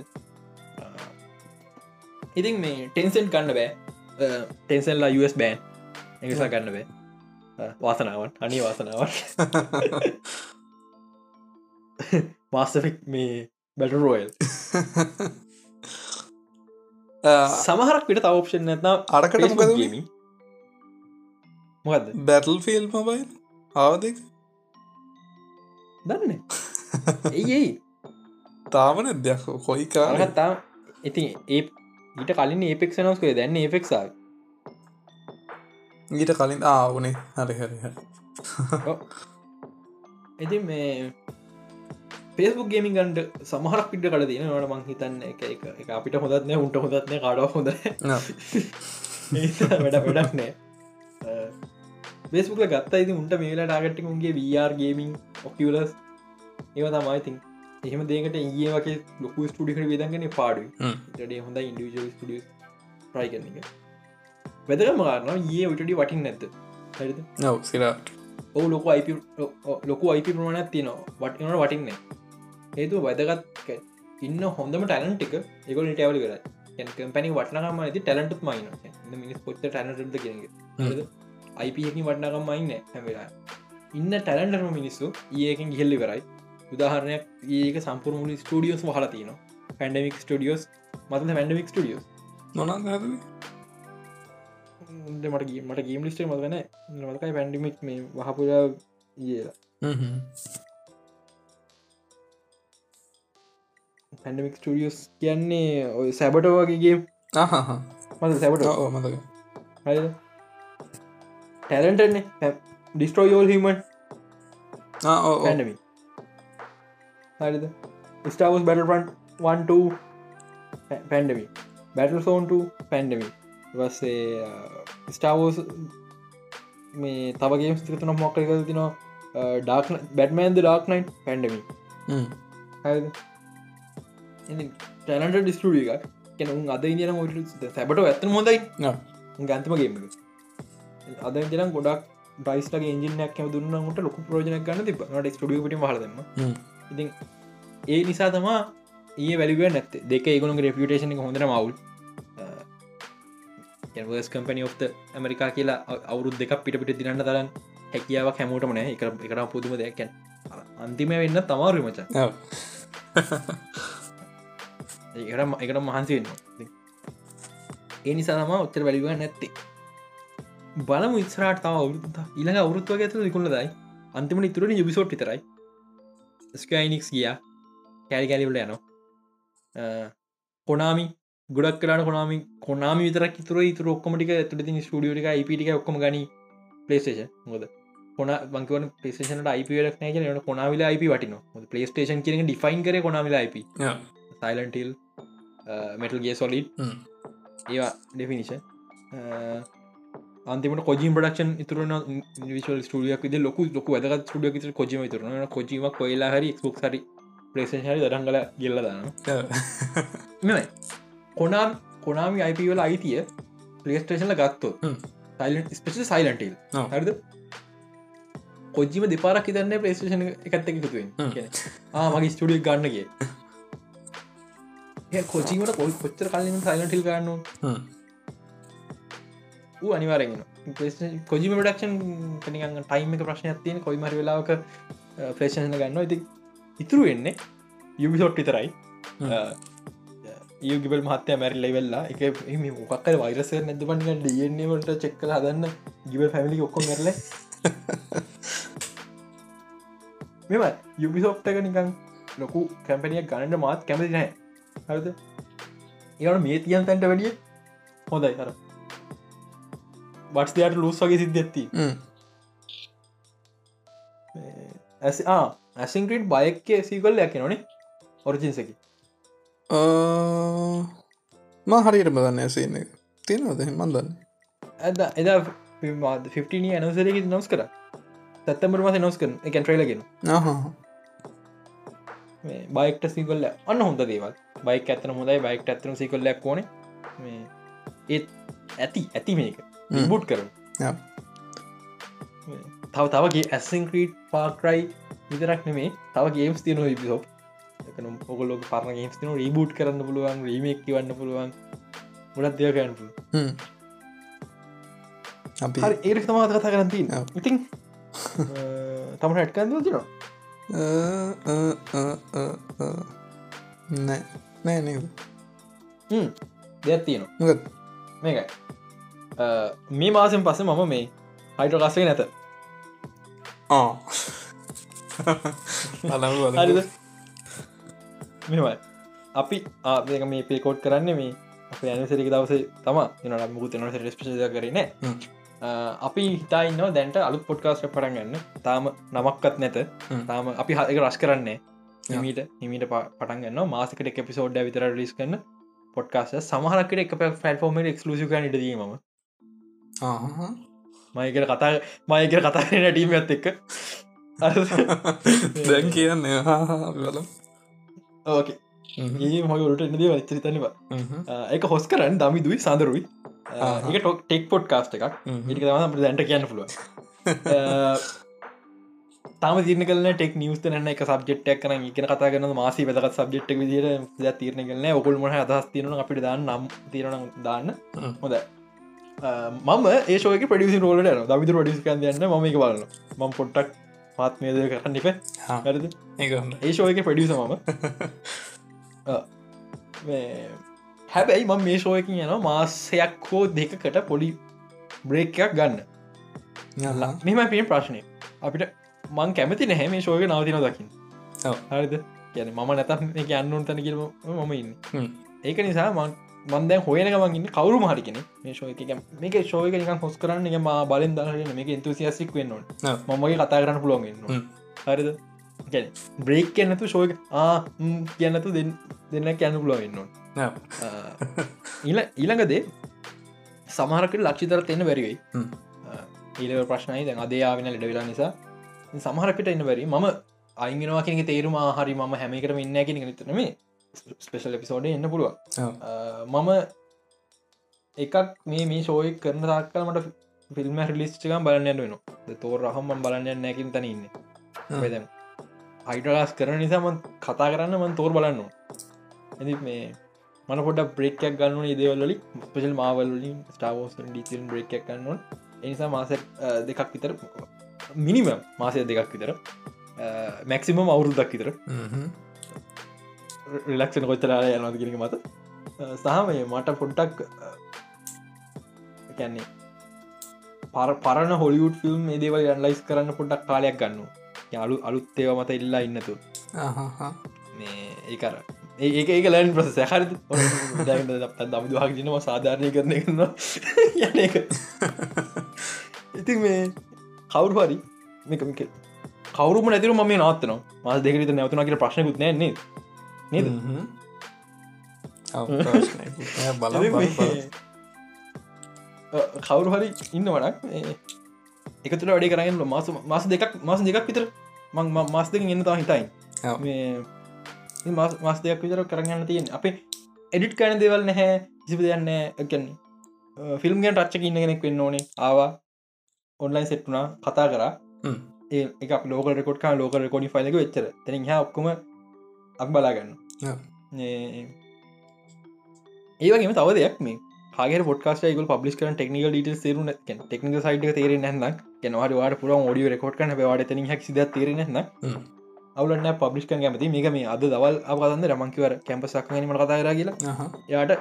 ඉතින් මේ ටෙන්සෙන්් ගන්න බෑ. ටෙන්සල්ලා US බෑන් එනිසා ගන්න බෑ. වාසනාවන්. අනි වාසනාවන්. මාස්තෆික් මේ බැට රෝයල් සමහරක් විට තවප්ෂන් නැත්න අරකට ගේම මොකද බැටල් ෆිල් මබයි ආවදක දන්න. ඒයි තාමන දෙයක් කොයි අරගත්තා ඉතින් ඒ ඊට කලින් ඒපෙක් නස්කේ දැන්න ඒෆෙක්සා ඊට කලින් ආවනේ හරි හරි හරි. ඉතින් මේ පේස්බුක් ගේමින් ගන්ඩ සමහරක් පිට කල තියෙන නට මං හිතන්න එක එක අපිට හොදත්න උන්ට හොදත්න කාඩ හොඳ වැඩ වැඩක් නෑ. බේස්බුල ගත්ත. ඉති උන්ට මේලා ටාගට්ටි උන්ගේ වර් ගේමින් ඔකිවලස් ඒව තමයිඉතින් එහෙම දේකට ඒ වගේ ලොකු ස්ටඩිකට විදගෙන පාඩු ටේ හොඳ ඉන්ඩිවිජල් ස්ටිය ප්‍රයි කරන එක. වැදරම ගන්න ඒ විටඩි වටින් නැත්ත නව සිරට ඔහු ලොක අයිප ලොකු අයිපි ප්‍රමාණයක් තියනවා. වටිනට වටින්නේ හේතු වැදගත් ඉන්න හොඳම ටැලන් ටික එකගොල ටවල කර කැපැනි වටනකම ඇති ටැලන්ට මයින මිනිස් පොත්ත ටැනට කිය අයිපහකින් වටනකම් මයින්න හැමලා ඉන්න ටැලන්ටම මිනිස්සු ඒකින් ගිහෙල්ලි කරයි උදාහරණයක් ඒක සම්පුරමුලි ස්ටඩියෝස් හල තියන පැන්ඩමික් ස්ටඩියෝස් මත පැන්ඩමික් ස්ටඩියෝස් මොන මට මට ගේම් ලිස්ට මතන මතකයි පැන්ඩිමික් මේ වහපුරා කියලා පැන්ඩමික් ස්ටඩියස් කියන්නේ ඔය සැබට වගේගේ මත සැබට මතක හරි ටැලන්ටන්නේ ඩිස්ට්‍රෝයෝල් හිමන් පැන්ඩමි හරිද? ස්ටාවස් බැටල්ෆන්් 1 පැන්ඩමි බැටල් සෝන්ට පැන්ඩමි වස්සේ ස්ටාවෝස් මේ තවගේ ස්ත්‍රතන මොක්කර කර තිනවා ඩාක් බැට්මන්ද ඩාක්නයින් පැන්ඩමි ටැලන්ට ඩිස්ටඩිය එකක්. කෙන අද ඉදින ොට සැබට ඇත්තන හොඳයි. ගන්තමගේම අද ඉදිනම් ගොඩක් ඩයිස්ටගේ ඉජිනයක් දුන්නට ලොක ප්‍රෝජන ගන්න ට ට හලදම ඉතින් ඒ නිසා තමා ඒ වැලිුව නැත් දෙක ඒගුණු රපියටේෂන හොඳර මවුල් වස් කම්පනි ඔ්ත ඇමරිකා කියලා අවුරුද් දෙක් පිට පිට දිනන්න තරන් හැකියාවක් හැමෝටම නෑ එක එකට පුදුම දෙයක්කැන් අන්තිම වෙන්න තමාරු මච. ඒකට එකට මහන්සි වෙන්න ඒ නිසා තම ඔච්චර වැලිව නැත්තේ. බලම ඉස්රට අවුරුත් ඉළඟ අවුරුත්ව ඇත නිකුණ දයි අන්තිම ඉතුරට යුබිසෝට් තරයි ස්කයිනික්ස් ගිය. කෑරි කැලිවල යනවා. කොනාමි ගොඩක් කරට කොනාමි කොනාම විතරක් තුර තුර ඔක්කමටික ඇතුට ති ස්ටියකයිපිටික ඔක්කම ගනි පලේස්ටේෂන් මොද කොන බංකවන පේෂනට අයිපලක් නෑ ට කොනාවිල අයිප වටින පලේස්ටේෂන් කියන ඩිෆයින් කර කොනාවිල අයිප සයිලන්ටල් මෙටල් ගේ සොලිඩ් ඒවා ඩෙෆිනිෂන් අන්තිමට කොජි පඩක්ෂන් ඉතුරන විශල් ස්ටියක් විද ලොකු ලොක වැදගත් ස්ටියක් කොජීම තුරන කොජීම කොයිලා හරි ක්ක් හරි ප්‍රේෂන් හරි දරංගල ගෙල්ලදාන මෙමයි කොනම් කොනාමි අයිපවල අයිතිය පලේස්ටේෂන්ල ගත්තොත් සයිලට ස්පෙෂ සයිලන්ටල් හරිද? කොජිම දෙපාරක් ඉතන්න පලේස්ටේෂන එකත් එකතුවෙන් මගේ ස්ටඩිය ගන්නගේ කොචීමට කොයි. කොච්චර කලින් සයිලටිල් ගන්න ඌ අනිවාරගෙන කොජිම ඩක්ෂන් කනිකන් ටයිම එක ප්‍රශ්නයක් තියෙන කොයි මරි වෙලාවක ප්‍රේෂණ ගන්න ඉති ඉතුරු වෙන්නේ යුබිසොට් විතරයි. ඒගිබල් මහත්තය මැරි ලෙවෙල්ලා එක මොකක්කර වෛරසය නැද පන්න ඩියන්නේවට චෙක්කල හදන්න. ගිවල් පැමිලි ඔක්කො කරල මෙම යුබිසෝප්ටක නිකන් ලොකු කැම්පනියක් ගණඩ මාත් කැමති නෑ හරද? ඒට මේ තියන් තැන්ට වැඩිය හොඳයි හර බට්ස්දයට ලුස් වගේ සිද්ධ ඇත්ති. ඇස් ඇසින්ක්‍රට් බයක්කේ සීකල් ඇක නොනේ ඔරිජින්සකි ම හරියට බදන්න ඇසන්න තියෙනවද? මන්දන්න ඇද එදා 15 ඇනසරක නොස් කර. තත්තමර මස නොස් කන එකන් ට්‍රේලගෙන බයික්ට සිකල්ල අන්න හොඳ දේවල්. බයික් ඇතන හොඳයි බයික් ඇතන සිකල්ලක් ඕන. ඒත් ඇති ඇති මේක බුට් කරු තව තවගේ ඇසින් ක්‍රීට් පාක්රයි විතරක් නෙමේ. තව ගේම්ස් තියන විසෝ එකනම් ඔගොලොක පරණ ගේම්ස් තින රීබුට් කරන්න පුළුවන් රීමෙක් වන්න පුළුවන්. ගොඩත් දෙය කැන්පු අපි ඒරක් තමාත කතා කරන්ති ඉතින් තමට ඇට්කන්ද තිනවා නෑ. නෑ නේද? දෙයක් තියෙනවා. මේකයි මේ මාසෙන් පස්ස මම මේ හයිට්‍ර කස්සේ නැත. මෙමයි අපි ආක මේ පේකෝට් කරන්න මේ අප ඇනසරික දවසේ තම නට මුකුත් නට රෙස්පිෂ කරන අපි හිතායින්න දැන්ට අලු පොඩ්කාස්ට පටන්ගන්න තාම නමක්කත් නැත. තාම අපි හක රස් කරන්නේ හිමීට හිමිට පටන් ගන්න මාසකට එක පිසෝඩ්ඩ විතර ලිස් කන්න පොඩ්කාස සමහරකට එක. ෆල්ෆෝම එක්ලසික නිට දීම මයකට කතා මයකට කතාරන ටීම ඇත් එක්ක. දැන් කියන්න වල ඕකේ ඒ මගලට එන්නදේ වච්චරි තනිවා එක හොස් කරන්න දමි දුයි සඳරුයි එක ටොක් ටෙක් පොට් කාස්ට එකක්. ඉටි තම දැන්ට කියන්න පුළුව තම තිරන කල ටෙක් නිවස් න එක සබ්ෙට්ක් කන එක කතා කන මාසි වැදක සබ්ෙට් විදිර තිරන කලන ඔකුල් මොහ අදහස් තිරන අපිට දාන්න නම් තිරන දාන්න. හොඳ මම ඒෝක පඩිසි රෝලට න දවිතු ඩිස් කන් යන්න ම එක බලන්න මම පොට්ටක් පාත්මේද කරන්න ඉප. හරද ඒශෝක පඩිස මම. හැබැයි ම මේ ශෝයකින් යන මාසයක් හෝ දෙකකට පොඩි බ්‍රේක්යක් ගන්න. මෙම පින් ප්‍රශ්නය අපිට මං කැමති නැහැ මේ ශෝක නවතින දකිින් හරිද? කියන මම නැත එක අන්නුන් තැන කිරම මම ඉන්න. ඒක නිසා මං මන්දැ හොයන මගන්න කවරු මහරිකෙන මේ ශෝයක මේක ශෝයක නික හොස් කරන්න ම බලෙන් දරන මේක ඉන්තුසිසික් වෙන්න මමගේ කතා කරන්න පුළුවන්ගන්න හරිද? බ්‍රේක් කියන්නතු ශෝයක කියන්නතු දෙන්න කියන්න පුළුවන්න්න ඊල ඊළඟදේ සමහරකට ලක්ෂිතර තියෙන වැරිවෙයි ඊල ප්‍රශ්නයි දැන් අදේ ආවෙන ලෙඩ වෙලා නිසා. සමහරකට එන්න වැරි මම අයිගෙනවා කෙනෙ තේරුම හරි ම හැමිකරම ඉන්න කෙනෙ නිතරනේ ස්පෙශල් එපිසෝඩ එන්න පුළුව මම එකක් මේ මේ ශෝය කරන තාක්කල මට ෆිල්ම් රිලිස්්චකම් බලන්න වෙන තෝර රහම බලන්න නැකින් තන ඉන්න. වෙදම් අයිටලාස් කරන නිසාම කතා කරන්න මන් තෝර බලන්න ඇති මේ මන පොඩ බ්‍රේක්යක් ගන්න ඉදවල්ලි පෙල් මාවල්ලින් ස්ටාවෝස් ඩීචන් බ්‍රේක්යක් ගන්නවා එනිසා මාස දෙකක් විතර මිනිම මාසය දෙකක් විතර මැක්සිමම් අවුරුද්දක් විතර රිලක්ෂන කොච්චරා යනද කිරක මත. සහමය මට පොඩ්ඩක් කැන්නේ පර පරණ හොලියුට් ෆිල්ම් ඒදේවල් යන්ලයිස් කරන්න පොඩ්ඩක් කාලයක් ගන්න යාලු අලුත් ඒව මත ඉල්ලා ඉන්නතු මේ ඒකර ඒක ඒක ලෑන් ප්‍රස සැහර දම හක්ජනම සාධාරණය කරන කරන්න යන එක. ඉතින් මේ කවුරු හරි මේක කවරුම නැතිර ම නවත්තන මස් දෙකට නැවතුන කියට ප්‍රශ්නකුත් නන්නේ නේද? කවුරු හරි ඉන්න වඩක් එකතුට වැඩේ කරන්න මාස මාස දෙකක් මාස දෙකක් විතර මං මාස් දෙක එන්න තා හිතයි. මාස් දෙයක් විතර කරගන්න තියෙන් අපේ එඩිට් කන දෙවල් නැහැ සිප දෙයන්න එකන්නේ ෆිල්ම් ගැන් රච්චක ඉන්න කෙනෙක් වෙන්න ඕනේ. ආවා. ඔන්ලයින් සෙට්ුනා කතා කරා. ඒ එක ලෝක රෙකොට් ලෝක රෙකොඩි ෆයිලක වෙච්චර. තැන ඔක්කොම අක් බලාගන්න ඒවගේම තව දෙයක් මේ හගේ පොට්කාස් යකල් පබ්ලිස් කරන ටෙක්නිකල් ඩට සරු ටෙක්නික සයිට තේර නන්න ගෙනවාට වාට පුර ෝඩිය රෙකෝඩ් කන වාට තන හැක් සිද තේරෙන අවුලන්න පබ්ලිස් කන් ඇමති මේක මේ අද දවල් අවගන්න රමංකිවර කැම්ප සක්නීම කතාර කියලා. යාට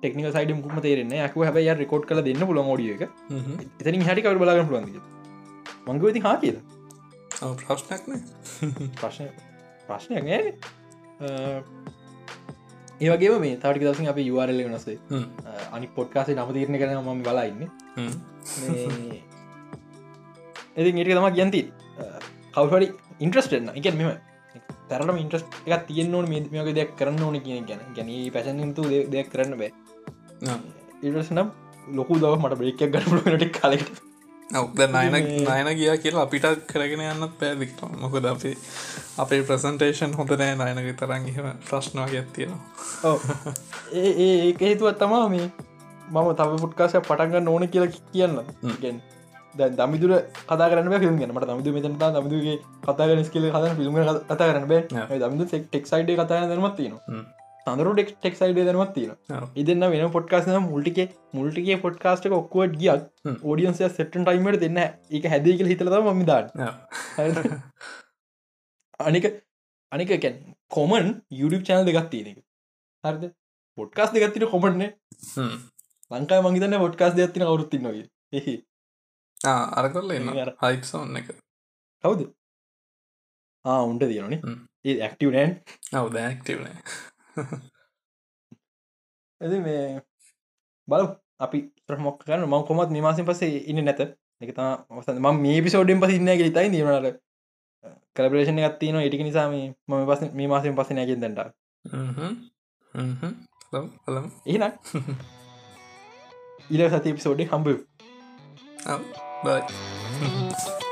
ටෙක්නික සයිඩ මුම තේරෙන යකු හැබයි රෙකෝඩ් කල දෙන්න පුල ෝඩිය එක. එතනින් හැටිකවට බලාගන්න පුලන්ද මංගවති හා කියලා. ප්‍රශ්නක්න ප්‍රශ්න ප්‍රශ්නයක් නෑ. ඒවගේ මේ තටික දසින් අප යවාරල වෙනසේ අනි පොඩ්කාසේ නම තීරණ කරන ම බලාඉන්න එති ඒට තම ගැන්ති කවුහරි ඉන්ට්‍රස්ටෙන්න්න එක මෙම තරම ඉන්ට්‍රස් එක තියන ඕන මේක දෙයක් කරන්න ඕන කියන ගැන. ගැන පැසන්තු දෙයක් කරන්න බෑ. ඉටස්නම් ලොකු දව මට බ්‍රේකයක් ගන්නට කලෙට ඔවද නයන නයන ගියා කියලා අපිට කරගෙන යන්නත් පෑදික්ට මොකද අපි අපේ ප්‍රසන්ටේෂන් හොඳ නෑ නයනක තරන්ගම ප්‍රශ්නවාගේ ඇත්තියෙනවා ඒ ඒක හේතුවත් තමා මේ මම තව පුට්කාසය පටන්ගන්න ඕන කියලා කියන්න. දැ දමිදුර කතාරන ිල්ම් ගනට දමිදු මෙතන දමිදුගේ කතාගන ස්කල හද ිල්ම් කතා කරන බෑ. දමිදු ටෙක්සයිඩ් කතා දරමත්තිනවා සඳරු ටෙක් ටෙක්සයිඩ දනවත් තියෙන ඉදන්න වෙන පොට්කාස මුල්ටික මුල්ටිගේ පොට්කාස්ටක ඔක්කුවට ගියක් ෝඩියන්සය සෙටන් ටයිමට දෙන්න එක හැදේකල හිතලද මමිදාන්න අනික අනික කැන් කොමන් යුඩිප් චනල් දෙගත් තියෙන හරිද? පොට්කාස් දෙගත්තින කොමට්න ලංකා මංගතන්න පොට්කාස් දෙයක්ත්තින අවුත්ති නොයි එහි. අරකොල්ල එන්න හයික්සෝන්න එක. කවුද? ආ උන්ට තියනේ ඒ ඇක්ටව නෑන් අවද ඇක්ටවනේ ඇති මේ බල අපි ප්‍රමොක් කරන්න ම කොමත් නිමාසෙන් පසේ ඉන්න නැත. එකතා ම මේ පිසෝඩෙන් පස ඉන්න ගෙතයි දීමනට කලබරේෂණ ගත්තින ඉටික නිසාම ම පස මේ මාසෙන් පස නැගෙන් දැට එන ඉල සති පිසෝඩ්ඩ හම්බ බයි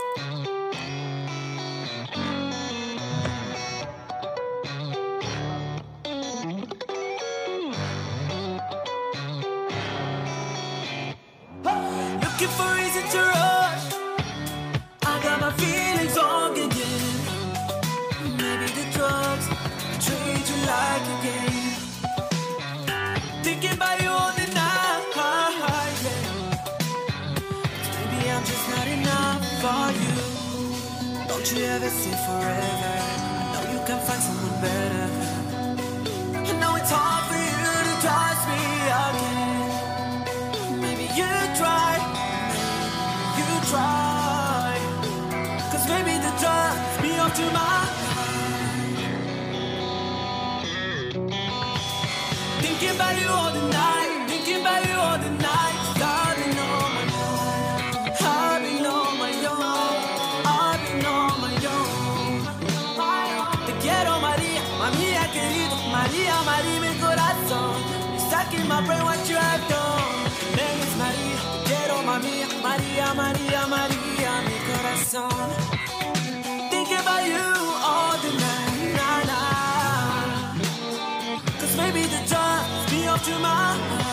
you ever say forever. I know you can find someone better. I know it's hard María, María, María, mi corazón. Think about you all the night, na na. Cause maybe the drive me up to my